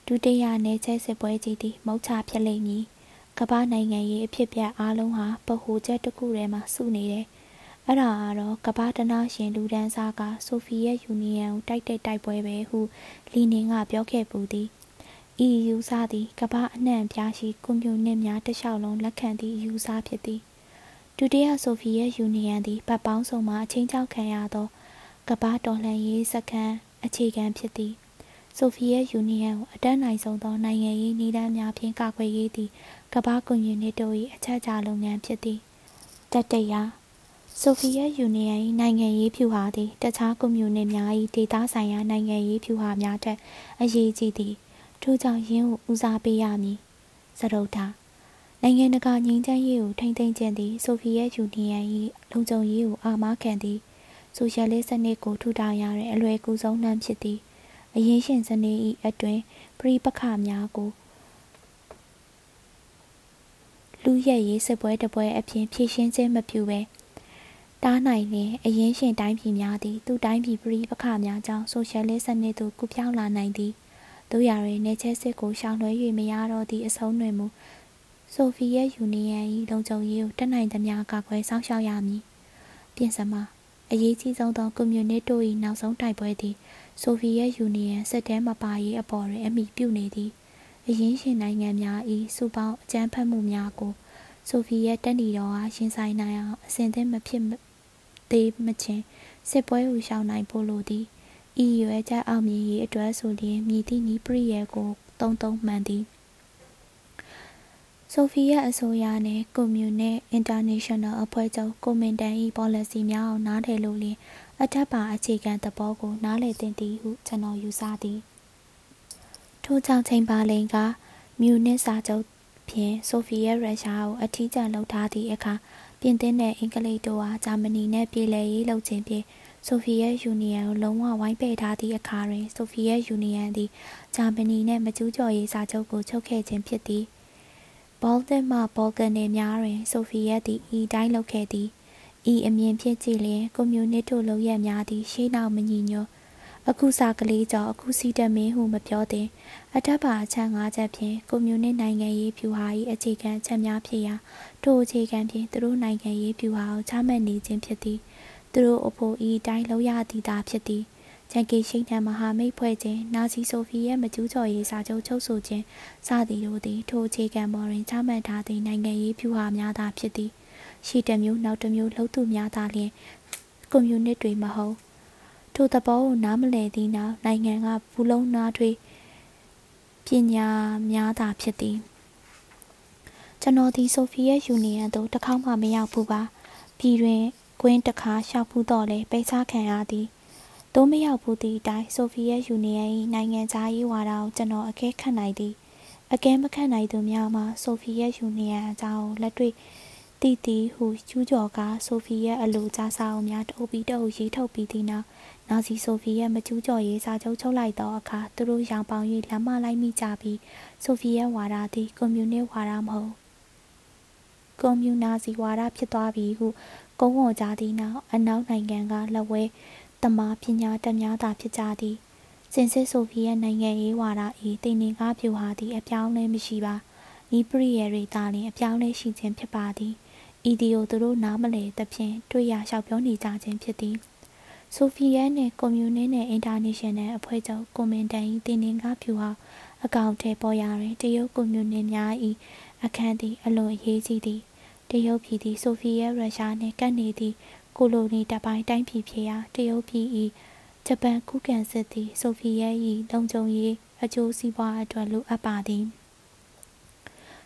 ဒုတိယနယ်ချဲစစ်ပွဲကြီးသည်မုတ်ချဖြစ်လိမ့်မည် ကမ္ဘာနိုင်ငံရေးအဖြစ်ပြအားလုံးဟာပဟိုချက်တစ်ခုထဲမှာစုနေတယ်။အဲ့ဒါကတော့ကမ္ဘာတနာရှင်လူဒန်းစားကဆိုဗီယက်ယူနီယံကိုတိုက်တဲ့တိုက်ပွဲပဲဟုလီနင်ကပြောခဲ့ပူသည်။ EU စားသည်ကမ္ဘာအနှံ့ပြားရှိကွန်မြူနစ်များတလျှောက်လုံးလက်ခံသည့် EU စားဖြစ်သည်။ဒုတိယဆိုဗီယက်ယူနီယံသည်ဗတ်ပေါင်းစုံမှအချင်းချောက်ခံရသောကမ္ဘာတော်လှန်ရေးစခန်းအခြေခံဖြစ်သည်ဆိုဗီယက်ယူနီယံကိုအတန်းနိုင်ဆုံးသောနိုင်ငံရေးနည်းလမ်းများဖြင့်ကာကွယ်ရေးသည် ကမ္ဘာကွန်မြူနစ်တို့၏အချက်အချာလုပ်ငန်းဖြစ်သည်တတရာဆိုဗီယက်ယူနီယံ၏နိုင်ငံရေးဖြူဟာသည်တခြားကွန်မြူနစ်များ၏ဒေသဆိုင်ရာနိုင်ငံရေးဖြူဟာများထက်အရေးကြီးသည်ထို့ကြောင့်ယင်းကိုဦးစားပေးရမည်စရုပ်ထားနိုင်ငံတကာငြိမ်းချမ်းရေးကိုထိမ့်သိမ်းခြင်းသည်ဆိုဗီယက်ယူနီယံ၏လုံခြုံရေးကိုအာမခံသည်ဆိုရှယ်လစ်စနစ်ကိုထူထောင်ရတဲ့အလွယ်ကူဆုံးနှံဖြစ်သည်အရင်ရှင်စနစ်၏အတွင်ပြိပခများကို လူရက်ရေးစစ်ပွဲတပွဲအပြင်ဖြည့်ရှင်းခြင်းမပြုဘဲတားနိုင်လျင်အရင်ရှင်တိုင်းပြည်များသည်သူတိုင်းပြည်ပြိပခများကြောင့်ဆိုရှယ်လစ်စနစ်သို့ကူပြောင်းလာနိုင်သည်တို့ရာတွင်နေချက်စစ်ကိုရှောင်လွှဲ၍မရတော့သည့်အဆုံးတွင်မူဆိုဗီယက်ယူနီယံ၏လုံခြုံရေးကိုတတ်နိုင်သမျှကာကွယ်စောင့်ရှောက်ရမည်ပြင်စမအရေးကြီးဆုံးသောကွန်မြူနစ်တို့၏နောက်ဆုံးတိုက်ပွဲသည်ဆိုဗီယက်ယူနီယံစစ်တဲမပါရေးအပေါ်တွင်အမိပြုနေသည် အရင်းရှင်နိုင်ငံများ၏စုပေါင်းအကြမ်းဖက်မှုများကို ဆိုဗီယက်တပ်နီတော်အားရင်ဆိုင်နိုင်အောင်အစဉ်သင့်မဖြစ်သေးမချင်းစစ်ပွဲကိုရှောင်နိုင်ဖို့လိုသည်ဤရွယ်ချက်အောင်မြင်ရေးအတွက်ဆိုလျင်မြည်သည့်နီးပရိယေကိုတုံးတုံးမှန်သည်ဆိုဖီယက်အစိုးရနှင့်ကွန်မြူနစ်အင်တာနေရှင်နယ်အဖွဲ့ချုပ်ကိုမင်တန်၏ပေါ်လစီများအောင်နားထည့်လို့လျင်အထက်ပါအခြေခံသဘောကိုနားလည်သင့်သည်ဟုကျွန်တော်ယူဆသည် ထို့ကြောင့်ချိန်ပါလိန်ကမြူနစ်စာချုပ်ဖြင့်ဆိုဖီယက်ရုရှားကိုအထီးကျန်လှုပ်ထားသည့်အခါပြင်သစ်နှင့်အင်္ဂလိပ်တို့ဟာဂျာမနီနှင့်ပြည်လည်ရေးလှုပ်ခြင်းဖြင့်ဆိုဗီယက်ယူနီယံကိုလုံးဝဝိုင်းပယ်ထားသည့်အခါတွင်ဆိုဗီယက်ယူနီယံသည်ဂျာမနီနှင့်မကျူးကျော်ရေးစာချုပ်ကိုချုပ်ခဲ့ခြင်းဖြစ်သည်ဘောလ်တစ်မှဘော်ကန်နယ်များတွင်ဆိုဗီယက်သည်ဤတိုင်းလုပ်ခဲ့သည်ဤအမြင်ဖြင့်ကြည့်လျင်ကွန်မြူနစ်တို့လုပ်ရများသည်ရှေးနောက်မညီညွတ် အခုစာကလေးကြောင့်အခုစီတမင်းဟုမပြောသင်အထက်ပါအချက်၅ချက်ဖြင့်ကွန်မြူနစ်နိုင်ငံရေးဖြူဟာ၏အခြေခံချက်များဖြစ်ရာထိုအခြေခံဖြင့်သူတို့နိုင်ငံရေးဖြူဟာကိုချမှတ်နေခြင်းဖြစ်သည်သူတို့အဖို့ဤတိုင်းလောက်ရသည်သာဖြစ်သည်ဂျန်ကီရှိန်တန်မဟာမိတ်ဖွဲ့ခြင်းနာဇီဆိုဖီရဲ့မကျူးကျော်ရေးစာချုပ်ချုပ်ဆိုခြင်းစသည်တို့သည်ထိုအခြေခံပေါ်တွင်ချမှတ်ထားသည့်နိုင်ငံရေးဖြူဟာများသာဖြစ်သည်ရှိတစ်မျိုးနောက်တစ်မျိုးလှုပ်သူများသာလျှင်ကွန်မြူနစ်တွေမဟုတ် ထိုသဘောကိုနားမလည်သည့်နောက်နိုင်ငံကဘူးလုံးနားထွေးပညာများသာဖြစ်သည်ကျွန်တော်ဒီဆိုဖီယက်ယူနီယံသို့တစ်ခေါက်မှမရောက်ဘူးပါပြည်တွင်ကွင်းတစ်ခါရှောက်ဖူးတော့လေပိတ်စားခံရသည်သို့မရောက်ဘူးသည့်အတိုင်းဆိုဖီယက်ယူနီယံ၏နိုင်ငံခြားရေးဝါဒကိုကျွန်တော်အကဲခတ်နိုင်သည်အကဲမခတ်နိုင်သူများမှာဆိုဖီယက်ယူနီယံအကြောင်းလက်တွေ့တည်တည်ဟုကျူးကျော်ကဆိုဖီယက်အလိုကြားစာအုပ်များတအုပ်ပြီးတအုပ်ရေးထုတ်ပြီးသည့်နောက် နာဇီဆိုဖီယက်မကျူးကျော်ရေးစာချုပ်ချုပ်လိုက်သောအခါသူတို့ရောင်ပေါင်၍လမ်းမလိုက်မိကြပြီးဆိုဖီယက်ဝါဒသည်ကွန်မြူနစ်ဝါဒမဟုတ်ကွန်မြူနာစီဝါဒဖြစ်သွားပြီဟုကုန်းဝေါ်ကြသည့်နောက်အနောက်နိုင်ငံကလက်ဝဲတမာပညာတတ်များသာဖြစ်ကြသည်စင်စစ်ဆိုဖီယက်နိုင်ငံရေးဝါဒ၏တင်နေကားပြူဟာသည်အပြောင်းလဲမရှိပါဤပရိယေရီသားလင်အပြောင်းလဲရှိခြင်းဖြစ်ပါသည်ဤဒီကိုသူတို့နားမလည်သဖြင့်တွေ့ရလျှောက်ပြောနေကြခြင်းဖြစ်သည် ဆိုဖီယက်နှင့်ကွန်မြူနစ်နှင့်အင်တာနေရှင်နယ်အဖွဲ့ချုပ်ကွန်မန်တန်၏တင်နေကားပြူဟာအကောင့်ထဲပေါ်ရာတွင်တရုတ်ကွန်မြူနစ်များ၏အခမ်းသည်အလွန်အရေးကြီးသည်တရုတ်ပြည်သည်ဆိုဖီယက်ရုရှားနှင့်ကပ်နေသည့်ကိုလိုနီတပ်ပိုင်းတိုင်းပြည်ဖြစ်ရာတရုတ်ပြည်၏ဂျပန်ကုကန်စစ်သည်ဆိုဖီယက်၏လုံခြုံရေးအကျိုးစီးပွားအတွက်လိုအပ်ပါသည်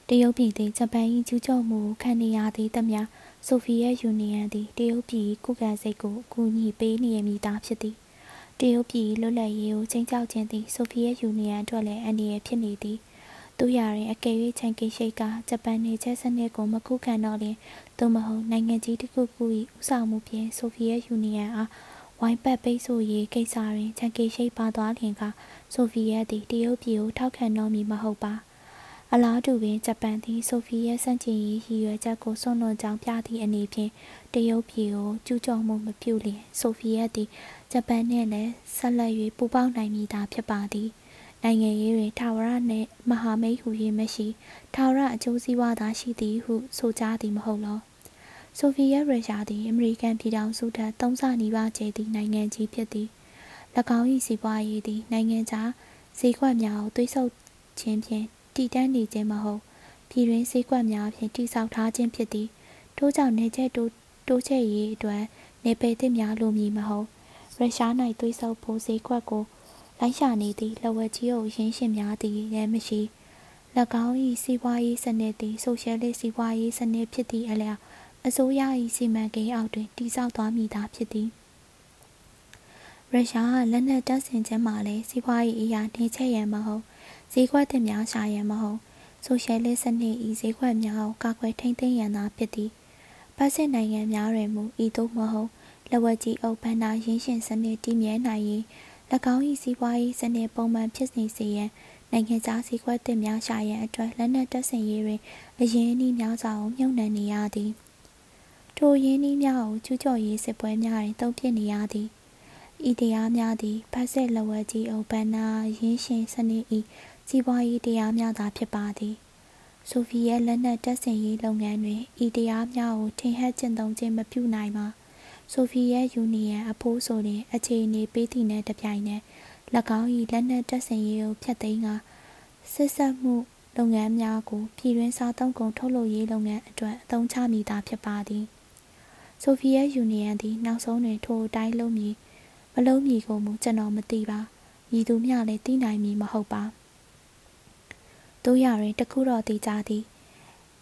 တရုတ်ပြည်သည်ဂျပန်၏ကျူးကျော်မှုခံနေရသည့်သမျှ ဆိုဖီယက်ယူနီယံသည်တရုတ်ပြည်ကုကန်စိတ်ကိုအကူအညီပေးနေမည်သားဖြစ်သည်တရုတ်ပြည်လွတ်လပ်ရေးကိုချိန်ကြောက်ခြင်းသည်ဆိုဖီယက်ယူနီယံအတွက်လည်းအန္တရာယ်ဖြစ်နေသည်သူရရင်အကယ်၍ချန်ကီရှိတ်ကဂျပန်နေချက်စနစ်ကိုမခုခံတော့လျင်သို့မဟုတ်နိုင်ငံကြီးတစ်ခုခု၏ဥဆောင်မှုဖြင့်ဆိုဗီယက်ယူနီယံအားဝိုင်းပတ်ပိတ်ဆို့ရေးကိစ္စတွင်ချန်ကီရှိတ်ပါသွားလျင်ကဆိုဗီယက်သည်တရုတ်ပြည်ကိုထောက်ခံတော့မည်မဟုတ်ပါ အလားတူပင်ဂျပန်သည်ဆိုဗီယက်စန့်ကျင်ရေးရည်ရွယ်ချက်ကိုစွန့်လွတ်ကြောင်းပြသည့်အနေဖြင့်တရုတ်ပြည်ကိုကျူးကျော်မှုမပြုလျင်ဆိုဗီယက်သည်ဂျပန်နှင့်လည်းဆက်လက်၍ပူးပေါင်းနိုင်မည်သာဖြစ်ပါသည်။နိုင်ငံရေးတွင်ထာဝရနှင့်မဟာမိတ်ဟူ၍မရှိထာဝရအကျိုးစီးပွားသာရှိသည်ဟုဆိုကြသည်မဟုတ်လောဆိုဗီယက်ရုရှားသည်အမေရိကန်ပြည်ထောင်စုထက်သုံးဆနီးပါးကျယ်သည့်နိုင်ငံကြီးဖြစ်သည်၎င်း၏စီးပွားရေးသည်နိုင်ငံခြားဈေးကွက်များကိုသွေးဆုပ်ခြင်းဖြင့် တည်တံ့နေခြင်းမဟုတ်ပြည်တွင်းဈေးကွက်များဖြင့်တိစောက်ထားခြင်းဖြစ်သည်ထို့ကြောင့်နေချက်တိုးတိုးချက်ရေးအတွက်နေပယ်သစ်များလိုမည်မဟုတ်ရုရှား၌သွေးဆုပ်ဖို့ဈေးကွက်ကိုလိုက်ရှာနေသည့်လဝက်ကြီးအုပ်ရင်းရှင်များသည်လည်းမရှိ၎င်း၏စီးပွားရေးစနစ်သည်ဆိုရှယ်လစ်စီးပွားရေးစနစ်ဖြစ်သည့်အလျောက်အစိုးရ၏စီမံကိန်းအောက်တွင်တည်ဆောက်သွားမည်သာဖြစ်သည်ရုရှားကလက်နက်တပ်ဆင်ခြင်းမှာလည်းစီးပွားရေးအရာနှိမ့်ချက်ရန်မဟုတ် ဈေးကွက်တင်များရှာရန်မဟုတ်ဆိုရှယ်လစ်စနစ်၏ဈေးကွက်များကိုကာကွယ်ထိန်းသိမ်းရန်သာဖြစ်သည်ပတ်စစ်နိုင်ငံများတွင်မူဤသို့မဟုတ်လက်ဝက်ကြီးအုပ်ဘဏ္ဍာရင်းရှင်စနစ်တည်မြဲနိုင်ရေး၎င်း၏စီးပွားရေးစနစ်ပုံမှန်ဖြစ်နေစေရန်နိုင်ငံခြားစည်းကွက်တင်များရှာရန်အတွက်လက်နက်တပ်ဆင်ရေးတွင်အရင်းအနှီးများစွာကိုမြုပ်နှံနေရသည်ထိုရင်းနှီးများကိုကျူးကျော်ရေးစစ်ပွဲများတွင်တုံ့ပြန်နေရသည်ဤတရားများသည်ဖက်ဆက်လဝဲကြီးအုပ်ပန်းနာရင်းရှင်စနစ်၏ စီးပွားရေးတရားများသာဖြစ်ပါသည်ဆိုဗီယက်လက်နက်တပ်ဆင်ရေးလုပ်ငန်းတွင်ဤတရားများကိုထင်ဟပ်ကျင့်သုံးခြင်းမပြုနိုင်ပါဆိုဗီယက်ယူနီယံအဖိုးဆိုရင်အခြေအနေပေးသည့်နဲ့တပြိုင်နက်၎င်း၏လက်နက်တပ်ဆင်ရေးကိုဖျက်သိမ်းကစစ်ဆက်မှုလုပ်ငန်းများကိုပြည်တွင်းစားသုံးကုန်ထုတ်လုပ်ရေးလုပ်ငန်းအတွက်အသုံးချမိတာဖြစ်ပါသည်ဆိုဗီယက်ယူနီယံသည်နောက်ဆုံးတွင်ထိုအတိုင်းလုပ်မည်မလုံးမည်ကိုမူကျွန်တော်မသိပါမည်သူမျှလည်းသိနိုင်မည်မဟုတ်ပါ တို့ရရင်တခုတော့သိကြသည်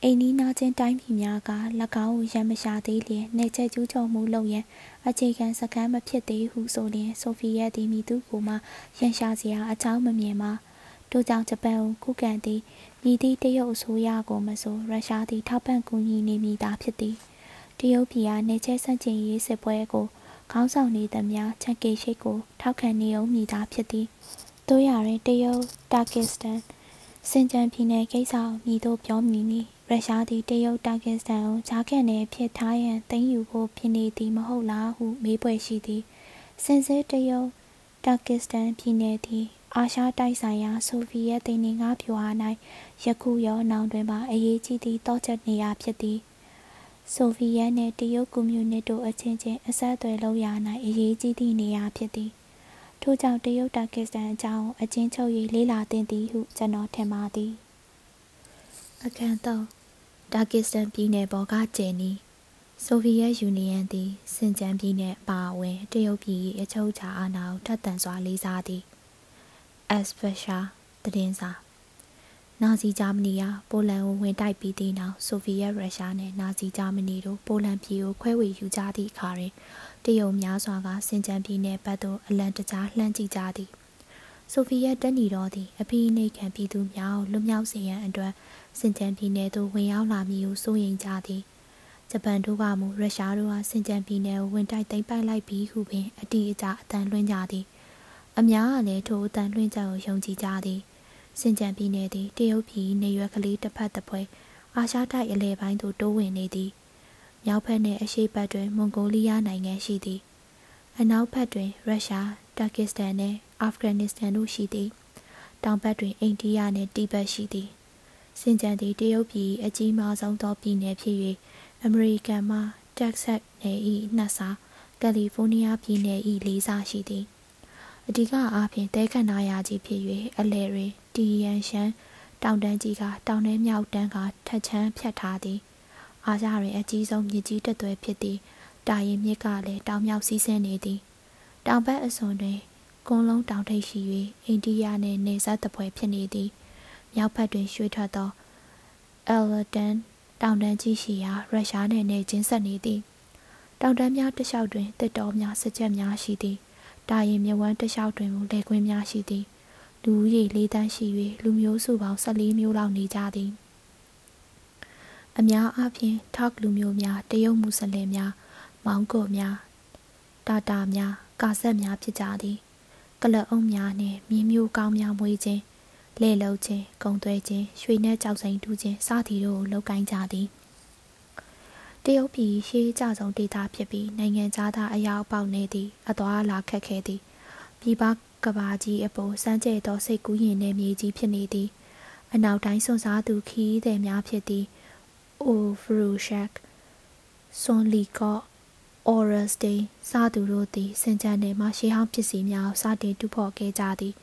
အိမ်နီးနားချင်းတိုင်းပြည်များက၎င်းကိုရံမရှာသေးလျင်နေချက်ကျူးကျော်မှုလုပ်ရန်အခြေခံစကမ်းမဖြစ်သေးဟုဆိုလျင်ဆိုဖီယက်သည်မိသူကိုမှရန်ရှာစရာအကြောင်းမမြင်ပါတို့ကြောင့်ဂျပန်ကိုခုခံသည်မိသည့်တရုတ်အစိုးရကိုမဆိုရုရှားသည်ထောက်ပံ့ကူညီနေမိသားဖြစ်သည်တရုတ်ပြည်ကနေချက်ဆန့်ကျင်ရေးစစ်ပွဲကိုခေါင်းဆောင်နေသမျှချက်ကေရှိတ်ကိုထောက်ခံနေအောင်မိသားဖြစ်သည်တို့ရရင်တရုတ်တာကစ္စတန် စင်ကြံပြည်နယ်ကိစ္စမိတို့ပြောမိနီရုရှားသည်တရုတ်တာကစ္စတန်ကိုဂျာကန်နယ်ဖြစ်ထားရန်သိမ်းယူဖို့ဖြစ်နေသည်မဟုတ်လားဟုမေးပွဲရှိသည်စင်စစ်တရုတ်တာကစ္စတန်ပြည်နယ်သည်အာရှတိုက်ဆိုင်ရာဆိုဗီယက်တင်နေငါပြွာ၌ယခုရောနောင်တွင်ပါအရေးကြီးသည့်တောချက်နေရာဖြစ်သည်ဆိုဗီယက်နှင့်တရုတ်ကွန်မြူနစ်တို့အချင်းချင်းအဆက်အသွယ်လုပ်ရာ၌အရေးကြီးသည့်နေရာဖြစ်သည် ထို့ကြောင့်တရုတ်တာကစ္စတန်အကြောင်းအချင်းချုပ်၍လေးလာသင့်သည်ဟုကျွန်တော်ထင်ပါသည်အခန်း3တာကစ္စတန်ပြည်နယ်ပေါ်ကကျယ်နီဆိုဗီယက်ယူနီယံသည်စင်ကြံပြည်နယ်အပါအဝင်တရုတ်ပြည်၏အချုပ်အခြာအာဏာကိုထပ်တန်စွာလေးစားသည်အက်စပရှာသတင်းစာနာဇီဂျာမနီကပိုလန်ကိုဝင်တိုက်ပြီးတဲ့နောက်ဆိုဗီယက်ရုရှားနဲ့နာဇီဂျာမနီတို့ပိုလန်ပြည်ကိုခွဲဝေယူကြသည့်အခါတွင် တရုတ်များစွာကစင်ကြံပြည်နယ်ဘက်သို့အလံတကြားလှမ်းကြည့်ကြသည်ဆိုဗီယက်တပ်ညီတော်သည်အဖိနှိတ်ခံပြည်သူများကိုလွတ်မြောက်စေရန်အတွက်စင်ကြံပြည်နယ်သို့ဝင်ရောက်လာမည်ဟုစိုးရိမ်ကြသည်ဂျပန်တို့ကမူရုရှားတို့ကစင်ကြံပြည်နယ်ကိုဝင်တိုက်သိမ်းပိုက်လိုက်ပြီးဟုပင်အတိအကျအတန်လွှင့်ကြသည်အများကလည်းထိုအတန်လွှင့်ချက်ကိုယုံကြည်ကြသည်စင်ကြံပြည်နယ်သည်တရုတ်ပြည်နေရွက်ကလေးတစ်ဖက်တစ်ဖွဲအာရှတိုက်အလဲပိုင်းသို့တိုးဝင်နေသည် မြောက်ဘက်နှင့်အရှေ့ဘက်တွင်မွန်ဂိုလီးယားနိုင်ငံရှိသည်အနောက်ဘက်တွင်ရုရှားတာကစ္စတန်နှင့်အာဖဂန်နစ္စတန်တို့ရှိသည်တောင်ဘက်တွင်အိန္ဒိယနှင့်တိဘက်ရှိသည်စင်ကြံသည်တရုတ်ပြည်အကြီးမားဆုံးသောပြည်နယ်ဖြစ်၍အမေရိကန်မှတက်ဆက်နယ်၏နှစ်ဆကယ်လီဖိုးနီးယားပြည်နယ်၏လေးဆရှိသည်အဓိကအားဖြင့်တဲခန္ဓာရာကြီးဖြစ်၍အလဲတွင်တီယန်ရှန်တောင်တန်းကြီးကတောင်ထဲမြောက်တန်းကထက်ချမ်းဖြတ်ထားသည် အားကြတွင်အကြီးဆုံးမြစ်ကြီးတစ်သွယ်ဖြစ်သည်တာရင်မြစ်ကလည်းတောင်မြောက်စီးဆင်းနေသည်တောင်ဘက်အစွန်တွင်ကုန်းလုံးတောင်ထိပ်ရှိ၍အိန္ဒိယနှင့်နေဆက်တပွဲဖြစ်နေသည်မြောက်ဘက်တွင်ရွှေထွက်သောအယ်လတန်တောင်တန်းကြီးရှိရာရုရှားနှင့်နေချင်းဆက်နေသည်တောင်တန်းများတစ်လျှောက်တွင်တစ်တော်များစကြက်များရှိသည်တာရင်မြဝန်းတစ်လျှောက်တွင်မူလေကွင်းများရှိသည်လူဦးရေ၄တန်းရှိ၍လူမျိုးစုပေါင်း14မျိုးလောက်နေကြသည် အများအားဖြင့်ထောက်လူမျိုးများတရုတ်မွတ်စလင်များ မောင်ကိုများတာတာများကာဆက်များဖြစ်ကြသည်ကလအုံများနှင့်မြင်းမျိုးကောင်းများမွေးခြင်းလဲလှုပ်ခြင်းဂုံသွဲခြင်းရွှေနဲ့ကြောက်စိန်တူးခြင်းစသည်တို့ကိုလုပ်ကိုင်းကြသည်တရုတ်ပြည်ရှေးကြဆုံးဒေသဖြစ်ပြီးနိုင်ငံသားအရောက်ပေါက်နေသည်အသွာလာခက်ခဲသည်ပြည်ပကဘာကြီးအပေါ်စမ်းကြဲသောစိတ်ကူးရင်နှင့်မြေကြီးဖြစ်နေသည်အနောက်တိုင်းစွန်စားသူခီးသည်များဖြစ်သည် အိုဖရူရှက်ဆွန်လီကော့အော်ရစတေးစသူတို့သည်စင်ကြန်နယ်မှရှေးဟောင်းပစ္စည်းများစတင်တူဖော်ခဲ့ကြသည်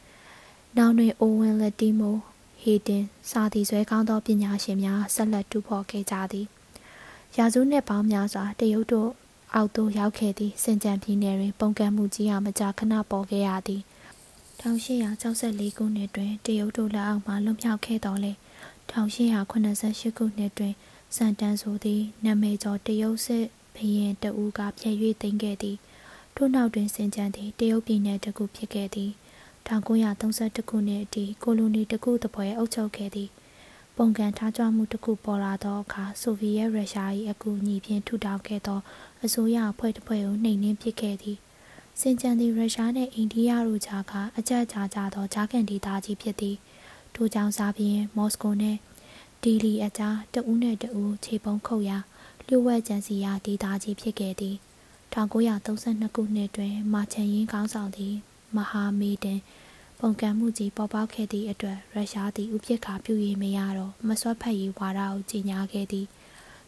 နောက်တွင်အိုဝင်လက်တီမိုဟေတင်စာသည်ဆွဲကောင်းသောပညာရှင်များဆက်လက်တူဖော်ခဲ့ကြသည်ရာစုနှစ်ပေါင်းများစွာတရုတ်တို့အောက်သို့ရောက်ခဲ့သည့်စင်ကြံပြည်နယ်တွင်ပုံကံမှုကြီးအားမကြာခဏပေါ်ခဲ့ရသည်1864ခုနှစ်တွင်တရုတ်တို့လက်အောက်မှလွတ်မြောက်ခဲ့တော်လဲ1888ခုနှစ်တွင် စန်တန်ဆိုသည့်နာမည်ကျော်တရုတ်စစ်ဘရင်တဦးကပြည့်၍သိမ်းခဲ့သည်ထို့နောက်တွင်စင်ကြံသည်တရုတ်ပြည်နယ်တစ်ခုဖြစ်ခဲ့သည်1932ခုနှစ်အထိကိုလိုနီတစ်ခုတစ်ပွဲအုပ်ချုပ်ခဲ့သည် ပုံကံထားကြမှုတစ်ခုပေါ်လာသောအခါဆိုဗီယက်ရုရှား၏အကူအညီဖြင့်ထူထောင်ခဲ့သောအစိုးရအဖွဲ့တစ်ဖွဲ့ကိုနှိမ်နင်းပစ်ခဲ့သည်စင်ကြံသည့်ရုရှားနှင့်အိန္ဒိယတို့ကြားကအကြက်ကြားကြသောဂျာကန်ဒေသကြီးဖြစ်သည်ထိုကြောင့်စားပြီးမော်စကိုနှင့် ဒီလီအကြားတဦးနှင့်တဦးခြေပုံခုတ်ရာလျှို့ဝှက်ကြံစီရာဒေသကြီးဖြစ်ခဲ့သည်1932ခုနှစ်တွင်မာချန်ရင်ကောင်းဆောင်သည့်မဟာမေဒန်ပုံကံမှုကြီးပေါ်ပေါက်ခဲ့သည့်အတွက်ရုရှားသည်ဥပက္ခပြု၍မရတော့မစွတ်ဖက်ရေးဝါဒကိုကြီးညာခဲ့သည်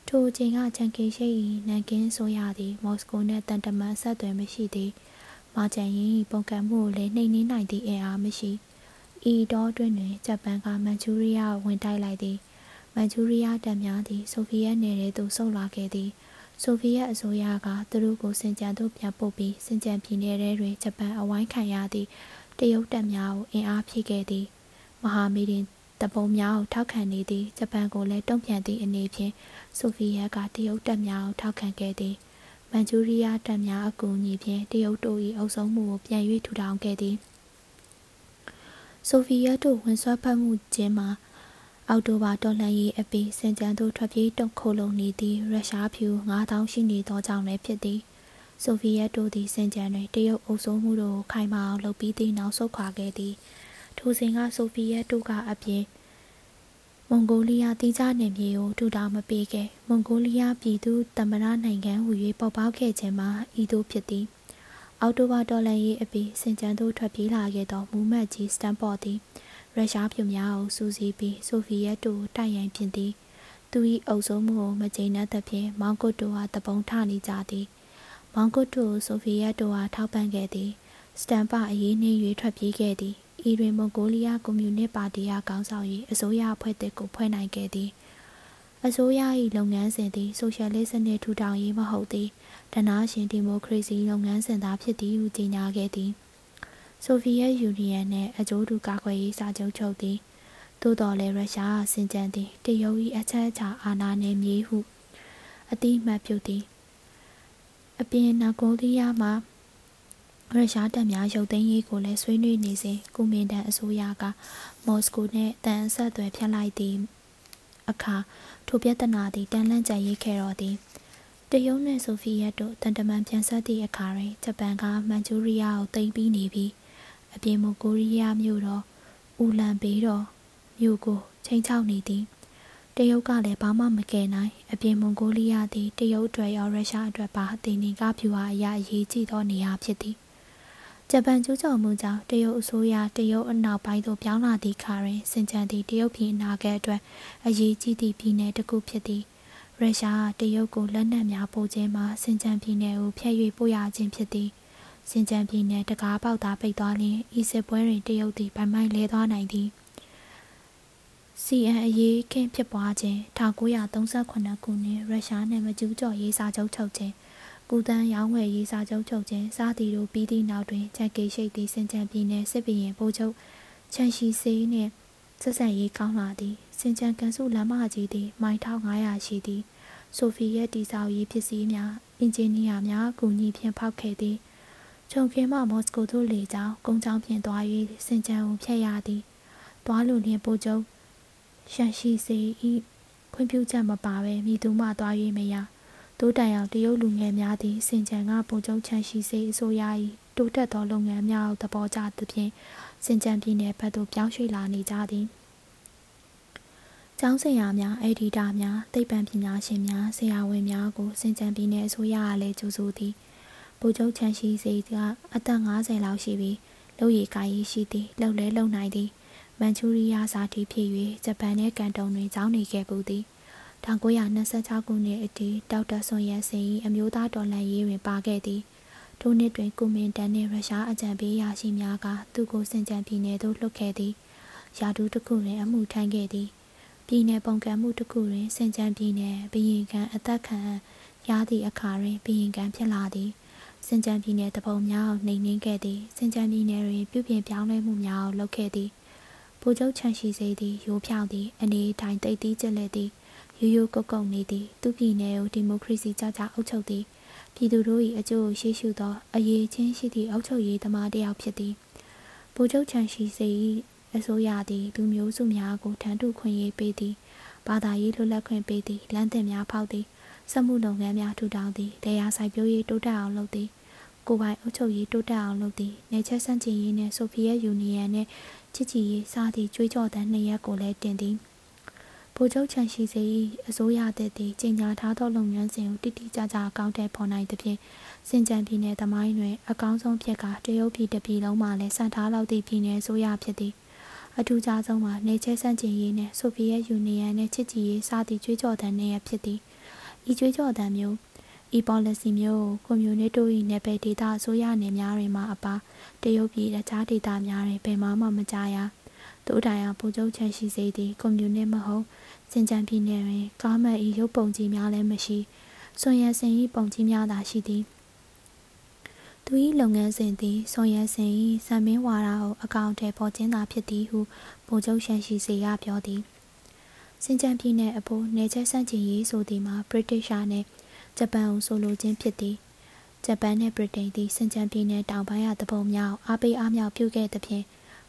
ထိုအချိန်ကချန်ကီရှိ၏နန်ကင်းဆိုရသည်မော်စကိုနှင့်တန်တမန်ဆက်သွယ်မရှိသည်မာချန်ရင်၏ပုံကံမှုကိုလည်းနှိမ်နင်းနိုင်သည့်အင်အားမရှိဤတော့တွင်တွင်ဂျပန်ကမန်ချူရီးယားဝင်တိုက်လိုက်သည် မန်ချူရီးယားတပ်များသည် ဆိုဗီယက်နယ်ထဲသို့ဆုတ်လာခဲ့သည်ဆိုဗီယက်အစိုးရကသူတို့ကိုစင်ကြံသို့ပြန်ပို့ပြီးစင်ကြံပြည်နယ်ထဲတွင်ဂျပန်အဝိုင်းခံရသည့်တရုတ်တပ်များကိုအင်အားဖြည့်ခဲ့သည်မဟာမီဒီတပုံများကိုထောက်ခံနေသည့်ဂျပန်ကိုလည်းတုံ့ပြန်သည့်အနေဖြင့်ဆိုဗီယက်ကတရုတ်တပ်များကိုထောက်ခံခဲ့သည်မန်ချူရီးယားတပ်များအကူအညီဖြင့်တရုတ်တို့၏အုပ်စိုးမှုကိုပြန်၍ထူထောင်ခဲ့သည်ဆိုဗီယက်တို့ဝန်ဆွဲဖက်မှုချင်းမှာ အောက်တိုဘာတော်လှန်ရေးအပြီးစင်ကြံသို့ထွက်ပြေးတုံခိုလုံနေသည့်ရုရှားဖြူ9000ရှိနေသောကြောင့်လည်းဖြစ်သည်ဆိုဗီယက်တို့သည်စင်ကြံတွင်တရုတ်အုပ်စိုးမှုတို့ကိုခိုင်မာအောင်လုပ်ပြီးသည့်နောက်ဆုတ်ခွာခဲ့သည်ထိုစဉ်ကဆိုဗီယက်တို့ကအပြင်မွန်ဂိုလီးယားတိကျနယ်မြေကိုထူထောင်မပေးခဲ့မွန်ဂိုလီးယားပြည်သူသမ္မတနိုင်ငံဟူ၍ပေါ်ပေါက်ခဲ့ခြင်းမှာဤသို့ဖြစ်သည်အောက်တိုဘာတော်လှန်ရေးအပြီးစင်ကြံသို့ထွက်ပြေးလာခဲ့သောမူမတ်ကြီးစတန်ပေါ်သည် ရုရှားပြည်များကိုစူးစီးပြီးဆိုဗီယက်တို့တိုက်ရိုက်ဖြစ်သည်သူ၏အုပ်စိုးမှုကိုမကျေနပ်သဖြင့်မောင်ကုတ်တို့ဟာတပုံထနေကြသည်မောင်ကုတ်တို့ဆိုဗီယက်တို့ဟာထောက်ပံ့ခဲ့သည်စတန်ပါအရေးနှင်း၍ထွက်ပြေးခဲ့သည်ဤတွင်မွန်ဂိုလီးယားကွန်မြူနစ်ပါတီအားခေါင်းဆောင်၍အစိုးရအဖွဲ့တစ်ကိုဖွဲ့နိုင်ခဲ့သည်အစိုးရ၏လုပ်ငန်းစဉ်သည်ဆိုရှယ်လစ်စနစ်ထူထောင်ရေးမဟုတ်သည်ဒနာရှင်ဒီမိုကရေစီလုပ်ငန်းစဉ်သာဖြစ်သည်ဟုကြေညာခဲ့သည် ဆိုဗီယက်ယူနီယံနှင့်အကျိုးတူကာကွယ်ရေးစာချုပ်ချုပ်သည်သို့တော်လည်းရုရှားစင်ကြံသည်တရုတ်၏အချက်အချာအာဏာနယ်မြေဟုအတိမတ်ပြုသည်အပြင်နာဂိုလီးယားမှာရုရှားတပ်များရုပ်သိမ်းရေးကိုလည်းဆွေးနွေးနေစဉ်ကုမင်တန်အစိုးရကမော်စကိုနှင့်တန်အဆက်အသွယ်ဖြတ်လိုက်သည့်အခါထိုပြဿနာသည်တန်လန့်ကြံရေးခဲ့တော်သည်တရုတ်နှင့်ဆိုဗီယက်တို့တန်တမန်ပြန်ဆက်သည့်အခါတွင်ဂျပန်ကမန်ချူရီးယားကိုသိမ်းပြီးနေပြီး အပြင်မကိုရီးယားမြို့တော်အူလန်ဘေးတော်မြို့ကိုချိန်ချောက်နေသည်တရုတ်ကလည်းဘာမှမကယ်နိုင်အပြင်မွန်ဂိုလီးယားသည်တရုတ်အတွက်ရောရုရှားအတွက်ပါအသိနေကဖြူဟာအရာအရေးကြီးသောနေရာဖြစ်သည်ဂျပန်ကျူးကျော်မှုကြောင့်တရုတ်အစိုးရတရုတ်အနောက်ပိုင်းသို့ပြောင်းလာသည့်ခါတွင်စင်ကြံသည့်တရုတ်ပြည်အနာဂတ်အတွက်အရေးကြီးသည့်ပြည်နယ်တစ်ခုဖြစ်သည်ရုရှားတရုတ်ကိုလက်နက်များပို့ခြင်းမှာစင်ကြံပြည်နယ်ကိုဖျက်၍ပို့ရခြင်းဖြစ်သည် စင်ကြံပြည်နယ်တကားပေါက်သားပိတ်သွားလျင်ဤစစ်ပွဲတွင်တရုတ်သည်ဗမိုင်းလဲသွားနိုင်သည် CN အရေးခင်းဖြစ်ပွားခြင်း1938ခုနှစ်ရုရှားနှင့်မကျူးကျော်ရေးစာချုပ်ချုပ်ခြင်းကုသန်းရောင်းဝယ်ရေးစာချုပ်ချုပ်ခြင်းစသည်တို့ပြီးသည့်နောက်တွင်ချက်ကေရှိတ်သည့်စင်ကြံပြည်နယ်စစ်ဘီရင်ပိုးချုပ်ချန်ရှိစေးနှင့်ဆက်ဆံရေးကောင်းလာသည်စင်ကြံကန်စုလမ်းမကြီးသည်မိုင်1500ရှိသည် ဆိုဖီရဲ့တိဆောက်ရေးပစ္စည်းများအင်ဂျင်နီယာများအကူအညီဖြင့်ဖောက်ခဲ့သည် ခြုံခင်းမှမော်စကိုသို့လေကြောင်းကုန်းကြောင်းဖြင့်သွား၍စင်ကြံကိုဖျက်ရသည်သွားလိုလျင်ပိုချုပ်ရှန်ရှိစေဤခွင့်ပြုချက်မပါဘဲမိသူမှသွား၍မရတိုးတိုင်အောင်တရုတ်လူငယ်များသည်စင်ကြံကပုံကျုံချန်ရှိစေအစိုးရ၏တိုးတက်သောလုပ်ငန်းများကိုသဘောကျသဖြင့်စင်ကြံပြည်နယ်ဘက်သို့ပြောင်းရွှေ့လာနေကြသည်ကျောင်းဆရာများအက်ဒီတာများသိပ္ပံပညာရှင်များဆရာဝန်များကိုစင်ကြံပြည်နယ်အစိုးရကလည်းကြိုဆိုသည် ဗိုလ်ချုပ်ချန်ရှိစေကအသက်50လောက်ရှိပြီးလုပ်ရည်ကိုင်ရည်ရှိသည်လှုပ်လဲလှုပ်နိုင်သည်မန်ချူရီးယားဇာတိဖြစ်၍ဂျပန်နှင့်ကန်တုံတွင်ကျောင်းနေခဲ့ပူသည်1926ခုနှစ်အထိဒေါက်တာဆွန်ရန်စင်၏အမျိုးသားတော်လှန်ရေးတွင်ပါခဲ့သည်ထိုနှစ်တွင်ကုမင်တန်နှင့်ရုရှားအကြံပေးရာရှိများကသူ့ကိုစင်ကြံပြည်နယ်သို့လွှတ်ခဲ့သည်ယာဒူးတစ်ခုတွင်အမှုထမ်းခဲ့သည်ပြည်နယ်ပုံကံမှုတစ်ခုတွင်စင်ကြံပြည်နယ်ဘရင်ကံအသက်ခံရသည့်အခါတွင်ဘရင်ကံဖြစ်လာသည် စင်ကြံပြည်နယ်တပုံများနှိမ်နှင်းခဲ့သည်စင်ကြံပြည်နယ်တွင်ပြုပြင်ပြောင်းလဲမှုများကိုလုပ်ခဲ့သည်ဗိုလ်ချုပ်ချန်ရှိစေသည်ရိုးဖြောင်းသည်အနေထိုင်တိတ်သီးကျက်လက်သည်ရိုးရိုးကုတ်ကုတ်နေသည်သူပြည်နယ်ကိုဒီမိုကရေစီကြကြအုပ်ချုပ်သည်ပြည်သူတို့၏အကျိုးကိုရှေ့ရှုသောအရေးချင်းရှိသည့်အုပ်ချုပ်ရေးသမားတစ်ယောက်ဖြစ်သည်ဗိုလ်ချုပ်ချန်ရှိစေ၏အစိုးရသည်လူမျိုးစုများကိုထမ်းထုခွင့်ရေးပေးသည်ဘာသာရေးလွတ်လပ်ခွင့်ပေးသည်လမ်းသစ်များဖောက်သည် စက်မှုလုပ်ငန်းများထူထောင်သည်တရားစိုက်ပျိုးရေးတိုးတက်အောင်လုပ်သည်ကိုပိုင်အုပ်ချုပ်ရေးတိုးတက်အောင်လုပ်သည်နေချက်ဆန့်ကျင်ရေးနှင့်ဆိုဗီယက်ယူနီယံနှင့်ချစ်ကြည်ရေးစသည့်ကြွေးကြော်သံနှစ်ရပ်ကိုလည်းတင်သည်ဗိုလ်ချုပ်ချန်ရှိစေ၏အစိုးရသည်သည်ကြီးညာထားသောလုပ်ငန်းစဉ်ကိုတိတိကျကျအကောင့်ထဲပေါ်နိုင်သဖြင့်စင်ကြံပြည်နယ်သမိုင်းတွင်အကောင်းဆုံးဖြစ်ကတရုတ်ပြည်တစ်ပြည်လုံးမှာလည်းစံထားလောက်သည့်ပြည်နယ်အစိုးရဖြစ်သည်အထူးခြားဆုံးမှာနေချဲဆန့်ကျင်ရေးနှင့်ဆိုဗီယက်ယူနီယံနှင့်ချစ်ကြည်ရေးစသည့်ကြွေးကြော်သံနှင့်ဖြစ်သည် ဤကြွေးကြော်သံမျိုးဤ policy မျိုးကိုကွန်မြူနတီတို့၏နယ်ပယ်ဒေသအစိုးရနယ်များတွင်မှအပါတရုတ်ပြည်တခြားဒေသများတွင်ဘယ်မှမကြားရတို့တိုင်အောင်ပူချုပ်ချက်ရှိစေသည်ကွန်မြူနတီမဟုတ်စင်ကြံပြည်နယ်တွင်ကားမတ်၏ရုပ်ပုံကြီးများလည်းမရှိဆွန်ရစင်၏ပုံကြီးများသာရှိသည်သူ၏လုပ်ငန်းစဉ်သည်ဆွန်ရစင်၏စံမင်းဝါဒကိုအကောင့်ထဲပေါ်ခြင်းသာဖြစ်သည်ဟုဗိုလ်ချုပ်ရှန်ရှိစေကပြောသည် စင်ကြံပြည်နယ်အဖို့နေချက်ဆန့်ကျင်ရေးဆိုသည်မှာဗြိတိရှားနှင့်ဂျပန်ကိုဆိုလိုခြင်းဖြစ်သည်ဂျပန်နှင့်ဗြိတိန်သည်စင်ကြံပြည်နယ်တောင်ပိုင်းရတပုံများအားပေးအားမြောက်ပြုခဲ့သဖြင့်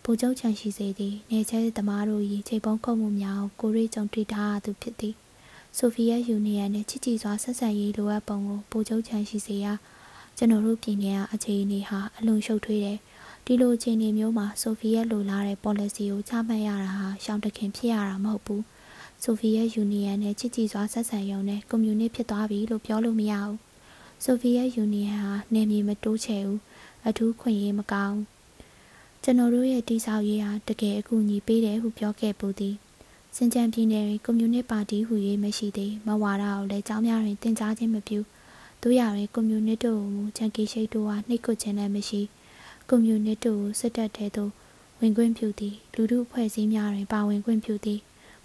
ဗိုလ်ချုပ်ချန်ရှိစေသည်နေချဲသမားတို့၏ချိန်ပုံခုံမှုများကိုကိုရီကြုံတွေ့ထားသူဖြစ်သည်ဆိုဗီယက်ယူနီယံနှင့်ချစ်ကြည်စွာဆက်ဆံရေးလိုအပ်ပုံကိုဗိုလ်ချုပ်ချန်ရှိစေရာကျွန်တော်တို့ပြည်နယ်အခြေအနေဟာအလွန်ရှုပ်ထွေးတယ်ဒီလိုအခြေအနေမျိုးမှာဆိုဗီယက်လိုလားတဲ့ policy ကိုချမှတ်ရတာဟာရှောင်းတခင်ဖြစ်ရတာမဟုတ်ဘူး ဆိုဗီယက်ယူနီယံနဲ့ချစ်ကြည်စွာဆက်ဆံရုံနဲ့ကွန်မြူနစ်ဖြစ်သွားပြီလို့ပြောလို့မရဘူးဆိုဗီယက်ယူနီယံဟာနေမြေမတိုးချဲဘူးအထူးခွင့်ရေးမကောင်းကျွန်တော်တို့ရဲ့တိဆောက်ရေးဟာတကယ်အကူအညီပေးတယ်ဟုပြောခဲ့ပူသည်စင်ကြံပြည်နယ်တွင်ကွန်မြူနစ်ပါတီဟူ၍မရှိသေးမဝါဒကိုလည်းကြောင်းများတွင်တင် जा ခြင်းမပြုတို့ရတွင်ကွန်မြူနစ်တို့မူချန်ကီရှိတ်တို့ဟာနှိတ်ကွခြင်းလည်းမရှိကွန်မြူနစ်တို့ကိုစစ်တပ်ထဲသို့ဝင်ခွင့်ပြုသည်လူထုအဖွဲ့အစည်းများတွင်ပါဝင်ခွင့်ပြုသည်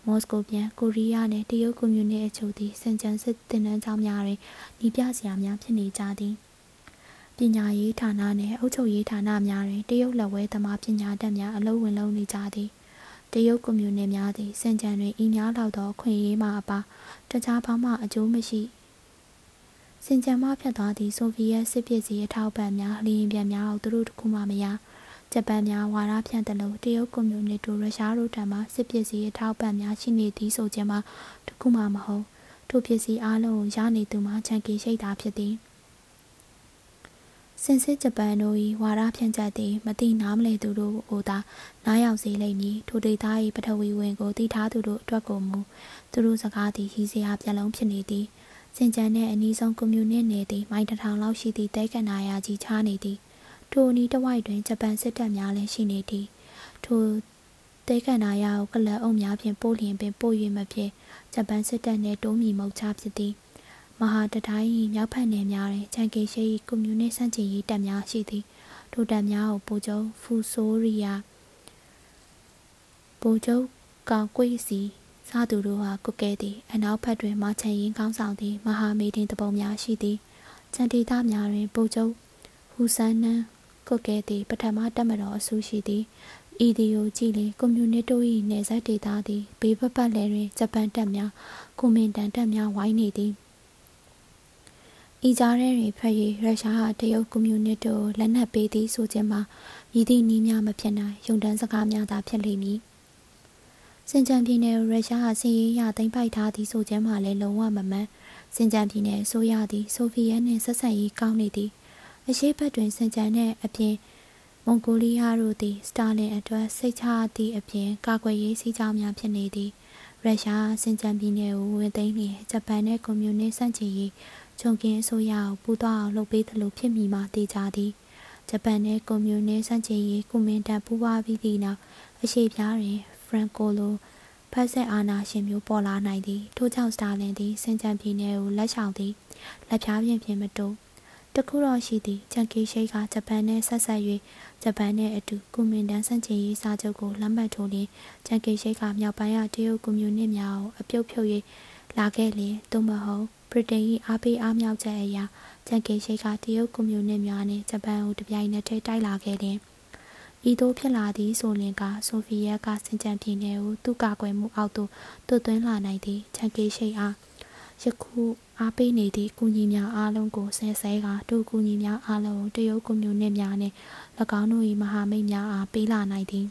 မော်စကိုပြန်ကိုရီးယားနှင့်တရုတ်ကွန်မြူနစ်အချို့သည်စင်ကြံစစ်တင်နန်းကျောင်းများတွင်ဤပြစရာများဖြစ်နေကြသည်ပညာရေးဌာနနှင့်အုပ်ချုပ်ရေးဌာနများတွင်တရုတ်လက်ဝဲသမားပညာတတ်များအလုံးဝင်လုံးနေကြသည်တရုတ်ကွန်မြူနစ်များသည်စင်ကြံတွင်ဤများလောက်သောခွင့်ရေးမှအပါတခြားဘာမှအကျိုးမရှိစင်ကြံမှဖြတ်သွားသည့်ဆိုဗီယက်စစ်ပစ္စည်းအထောက်ပံ့များလီရင်ပြန်များကိုသူတို့တခုမှမရ ဂျပန်များဝါဒဖြန့်တယ်လို့တရုတ်ကွန်မြူနစ်တို့ရုရှားတို့ထံမှစစ်ပစ္စည်းအထောက်ပံ့များရှိနေသည်ဆိုခြင်းမှာတခုမှမဟုတ်ထိုပစ္စည်းအလုံးကိုရနေသူမှချန်ကီရှိတာဖြစ်သည်စင်စစ်ဂျပန်တို့၏ဝါဒဖြန့်ချက်သည်မတိနားမလဲသူတို့ကိုသာနားရောက်စေလိမ့်မည်ထိုဒေသ၏ပထဝီဝင်ကိုသိထားသူတို့အတွက်ကိုမူသူတို့စကားသည်ရည်စရာပြလုံးဖြစ်နေသည်စင်ကြံနှင့်အနီးဆုံးကွန်မြူနစ်နယ်သည်မိုင်တထောင်လောက်ရှိသည့်တဲကန္နာယာကြီးချားနေသည် ထိုအနီးတစ်ဝိုက်တွင်ဂျပန်စစ်တပ်များလည်းရှိနေသည်ထိုတဲကန္နာယာကိုကလပ်အုပ်များဖြင့်ပို့လျင်ပင်ပို့၍မဖြစ်ဂျပန်စစ်တပ်နှင့်တိုးမီမုတ်ချဖြစ်သည်မဟာတတိုင်း၏မြောက်ဖက်နယ်များတွင်ချန်ကေရှိ၏ကွန်မြူနစ်စန့်ကျင်ရေးတပ်များရှိသည်ထိုတပ်များကိုပိုကျုံဖူဆိုရီယာပိုကျုံကောင်ကွေးစီစားသူတို့ဟာကုကဲသည်အနောက်ဘက်တွင်မချန်ရင်ကောင်းဆောင်သည်မဟာမေတင်တပုံများရှိသည်ချန်တီသားများတွင်ပိုကျုံဟူဆန်နန် ကုကဲသည်ပထမတက်မတော်အဆူရှိသည်ဤဒီယိုကြည့်လင်ကွန်မြူနစ်တို့၏နေဆက်ဒေတာသည်ဘေးပတ်ပတ်လည်တွင်ဂျပန်တပ်များကွန်မင်တန်တပ်များဝိုင်းနေသည်ဤကြားထဲတွင်ဖက်၍ရုရှားဟာတရုတ်ကွန်မြူနစ်တို့လက်နက်ပေးသည်ဆိုခြင်းမှာရည်သည့်နည်းများမဖြစ်နိုင်ယုံတန်းစကားများသာဖြစ်လိမ့်မည်စင်ကြံပြည်နယ်ရုရှားဟာစီးရေးရသိမ်းပိုက်ထားသည်ဆိုခြင်းမှာလည်းလုံးဝမမှန်စင်ကြံပြည်နယ်အစိုးရသည်ဆိုဗီယက်နှင့်ဆက်ဆံရေးကောင်းနေသည် အရှိတ်ဘက်တွင်စင်ကြံနှင့်အပြင်မွန်ဂိုလီးယားတို့သည်စတာလင်အတွက်စိတ်ချသည့်အပြင်ကာကွယ်ရေးစည်းကြောင်းများဖြစ်နေသည်ရုရှားစင်ကြံပြည်နယ်ကိုဝင်သိမ်းလျင်ဂျပန်နှင့်ကွန်မြူနစ်စန့်ကျင်ရေးဂျုံကင်းအစိုးရကိုပူးသွားအောင်လုပ်ပေးသလိုဖြစ်မိမှတေချာသည်ဂျပန်နှင့်ကွန်မြူနစ်စန့်ကျင်ရေးကွန်မန်တန်ပူးပွားပြီးသည့်နောက်အရှိပြားတွင်ဖရန်ကိုလိုဖက်ဆက်အာနာရှင်မျိုးပေါ်လာနိုင်သည်ထို့ကြောင့်စတာလင်သည်စင်ကြံပြည်နယ်ကိုလက်ဆောင်သည်လက်ဖြားပြင်ပြင်မတိုး တခုတော့ရှိသည်ဂျန်ကီရှိတ်ကဂျပန်နဲ့ဆက်ဆက်၍ဂျပန်နဲ့အတူကွန်မန်တန်စန့်ကျင်ရေးစာချုပ်ကိုလက်မှတ်ထိုးလျင်ဂျန်ကီရှိတ်ကမြောက်ပိုင်းကတရုတ်ကွန်မြူနစ်များကိုအပြုတ်ဖြုတ်၍လာခဲ့လျင်သို့မဟုတ်ဗြိတိန်၏အားပေးအားမြောက်ချက်အရာဂျန်ကီရှိတ်ကတရုတ်ကွန်မြူနစ်များနှင့်ဂျပန်ကိုတပြိုင်နက်တည်းတိုက်လာခဲ့လျင်ဤသို့ဖြစ်လာသည်ဆိုလင်ကဆိုဗီယက်ကစင်ကြံပြည်နယ်ကိုသူ့ကာကွယ်မှုအောက်သို့တွတ်သွင်းလာနိုင်သည့်ဂျန်ကီရှိတ်အားယခု အားပေးနေသည့်ကုညီများအားလုံးကိုဆဲဆဲကဒုကုညီများအားလုံးကိုတရုတ်ကွန်မြူနစ်များနှင့်၎င်းတို့၏မဟာမိတ်များအားပေးလာနိုင်သည်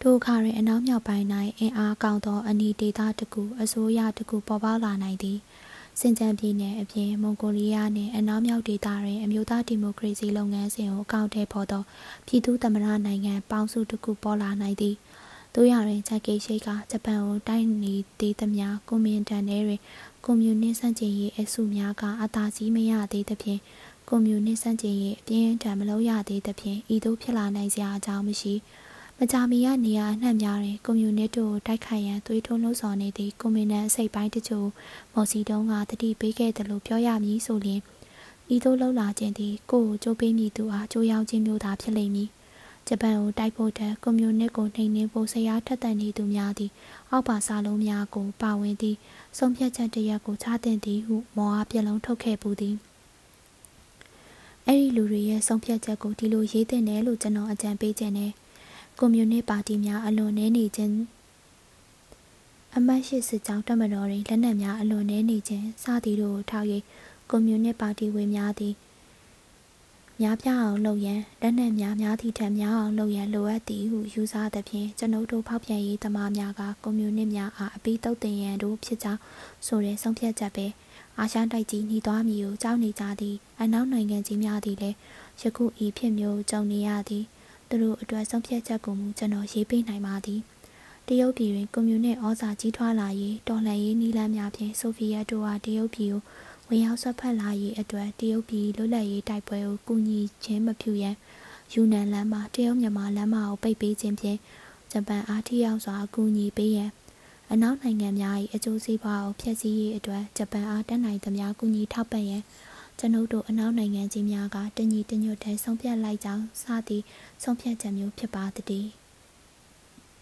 ထိုအခါတွင်အနောက်မြောက်ပိုင်း၌အင်အားကောင်းသောအနီးဒေသတစ်ခုအစိုးရတစ်ခုပေါ်ပေါက်လာနိုင်သည်စင်ကြံပြည်နယ်အပြင်မွန်ဂိုလီးယားနှင့်အနောက်မြောက်ဒေသတွင်အမျိုးသားဒီမိုကရေစီလုပ်ငန်းစဉ်ကိုအကောင့်ထဲပေါ်သောပြည်သူ့သမ္မတနိုင်ငံပေါင်းစုတစ်ခုပေါ်လာနိုင်သည်တို့ရတွင်ဂျက်ကေရှိတ်ကဂျပန်ကိုတိုက်နေသေးသမျှကွန်မန်တန်ထဲတွင် ကွန်မြူနစ်စန့်ကျင်ရေးအစုများကအသာစီးမရသေးသဖြင့်ကွန်မြူနစ်စန့်ကျင်ရေးအပြင်းထန်မလုပ်ရသေးသဖြင့်ဤသို့ဖြစ်လာနိုင်စရာအကြောင်းမရှိ။မကြာမီကနေရာအနှံ့များတွင်ကွန်မြူနစ်တို့တိုက်ခိုက်ရန်သွေးထိုးလှုံ့ဆော်နေသည့်ကွန်မြူနစ်အစိတ်ပိုင်းတချို့မော်စီတုံးကတတိပေးခဲ့တယ်လို့ပြောရမည်ဆိုလျှင်ဤသို့လှုပ်လာခြင်းသည်ကိုယ်ကိုကြိုးပေးမိသူအားကြိုးရောက်ခြင်းမျိုးသာဖြစ်လိမ့်မည် ဂျပန်ကိုတိုက်ဖို့တဲ့ကွန်မြူနစ်ကိုနှိမ်နင်းဖို့ဆရာထက်သန်နေသူများသည်အောက်ပါစာလုံးများကိုပါဝင်သည့်ဆုံးဖြတ်ချက်တရက်ကိုချတင်သည်ဟုမော်အားပြလုံးထုတ်ခဲ့ပူသည်အဲ့ဒီလူတွေရဲ့ဆုံးဖြတ်ချက်ကိုဒီလိုရေးတင်တယ်လို့ကျွန်တော်အကြံပေးခြင်းနဲ့ကွန်မြူနစ်ပါတီများအလွန်နည်းနေခြင်းအမတ်ရှိစစ်ကြောင်းတက်မတော်တွင်လက်နက်များအလွန်နည်းနေခြင်းစသည်တို့ကိုထောက်၍ကွန်မြူနစ်ပါတီဝင်များသည် များပြားအောင်လုပ်ရန်လက်နက်များများသည့်ထက်များအောင်လုပ်ရန်လိုအပ်သည်ဟုယူဆသဖြင့်ကျွန်ုပ်တို့ဖောက်ပြန်ရေးသမားများကကွန်မြူနစ်များအားအပိတုတ်တင်ရန်တို့ဖြစ်ကြောင်းဆိုတဲ့ဆုံးဖြတ်ချက်ပဲအာရှတိုက်ကြီးနှီးသွားမည်ကိုကြောက်နေကြသည်အနောက်နိုင်ငံကြီးများသည်လည်းယခုဤဖြစ်မျိုးကြုံနေရသည်သူတို့အတွက်ဆုံးဖြတ်ချက်ကိုမူကျွန်တော်ရေးပေးနိုင်ပါသည်တရုတ်ပြည်တွင်ကွန်မြူနစ်ဩဇာကြီးထွားလာရေးတော်လှန်ရေးနည်းလမ်းများဖြင့်ဆိုဗီယက်တို့ဟာတရုတ်ပြည်ကို ဝင်ရောက်ဆွတ်ဖက်လာရေးအတွက်တရုတ်ပြည်လွတ်လပ်ရေးတိုက်ပွဲကိုကူညီခြင်းမပြုရန်ယူနန်လမ်းမှာတရုတ်မြန်မာလမ်းမကိုပိတ်ပေးခြင်းဖြင့်ဂျပန်အားထိရောက်စွာအကူအညီပေးရန်အနောက်နိုင်ငံများ၏အကျိုးစီးပွားကိုဖျက်ဆီးရေးအတွက်ဂျပန်အားတက်နိုင်သမျှကူညီထောက်ပံ့ရန်ကျွန်ုပ်တို့အနောက်နိုင်ငံကြီးများကတညီတညွတ်တည်းဆုံးဖြတ်လိုက်ကြောင်းစသည့်ဆုံးဖြတ်ချက်မျိုးဖြစ်ပါသည်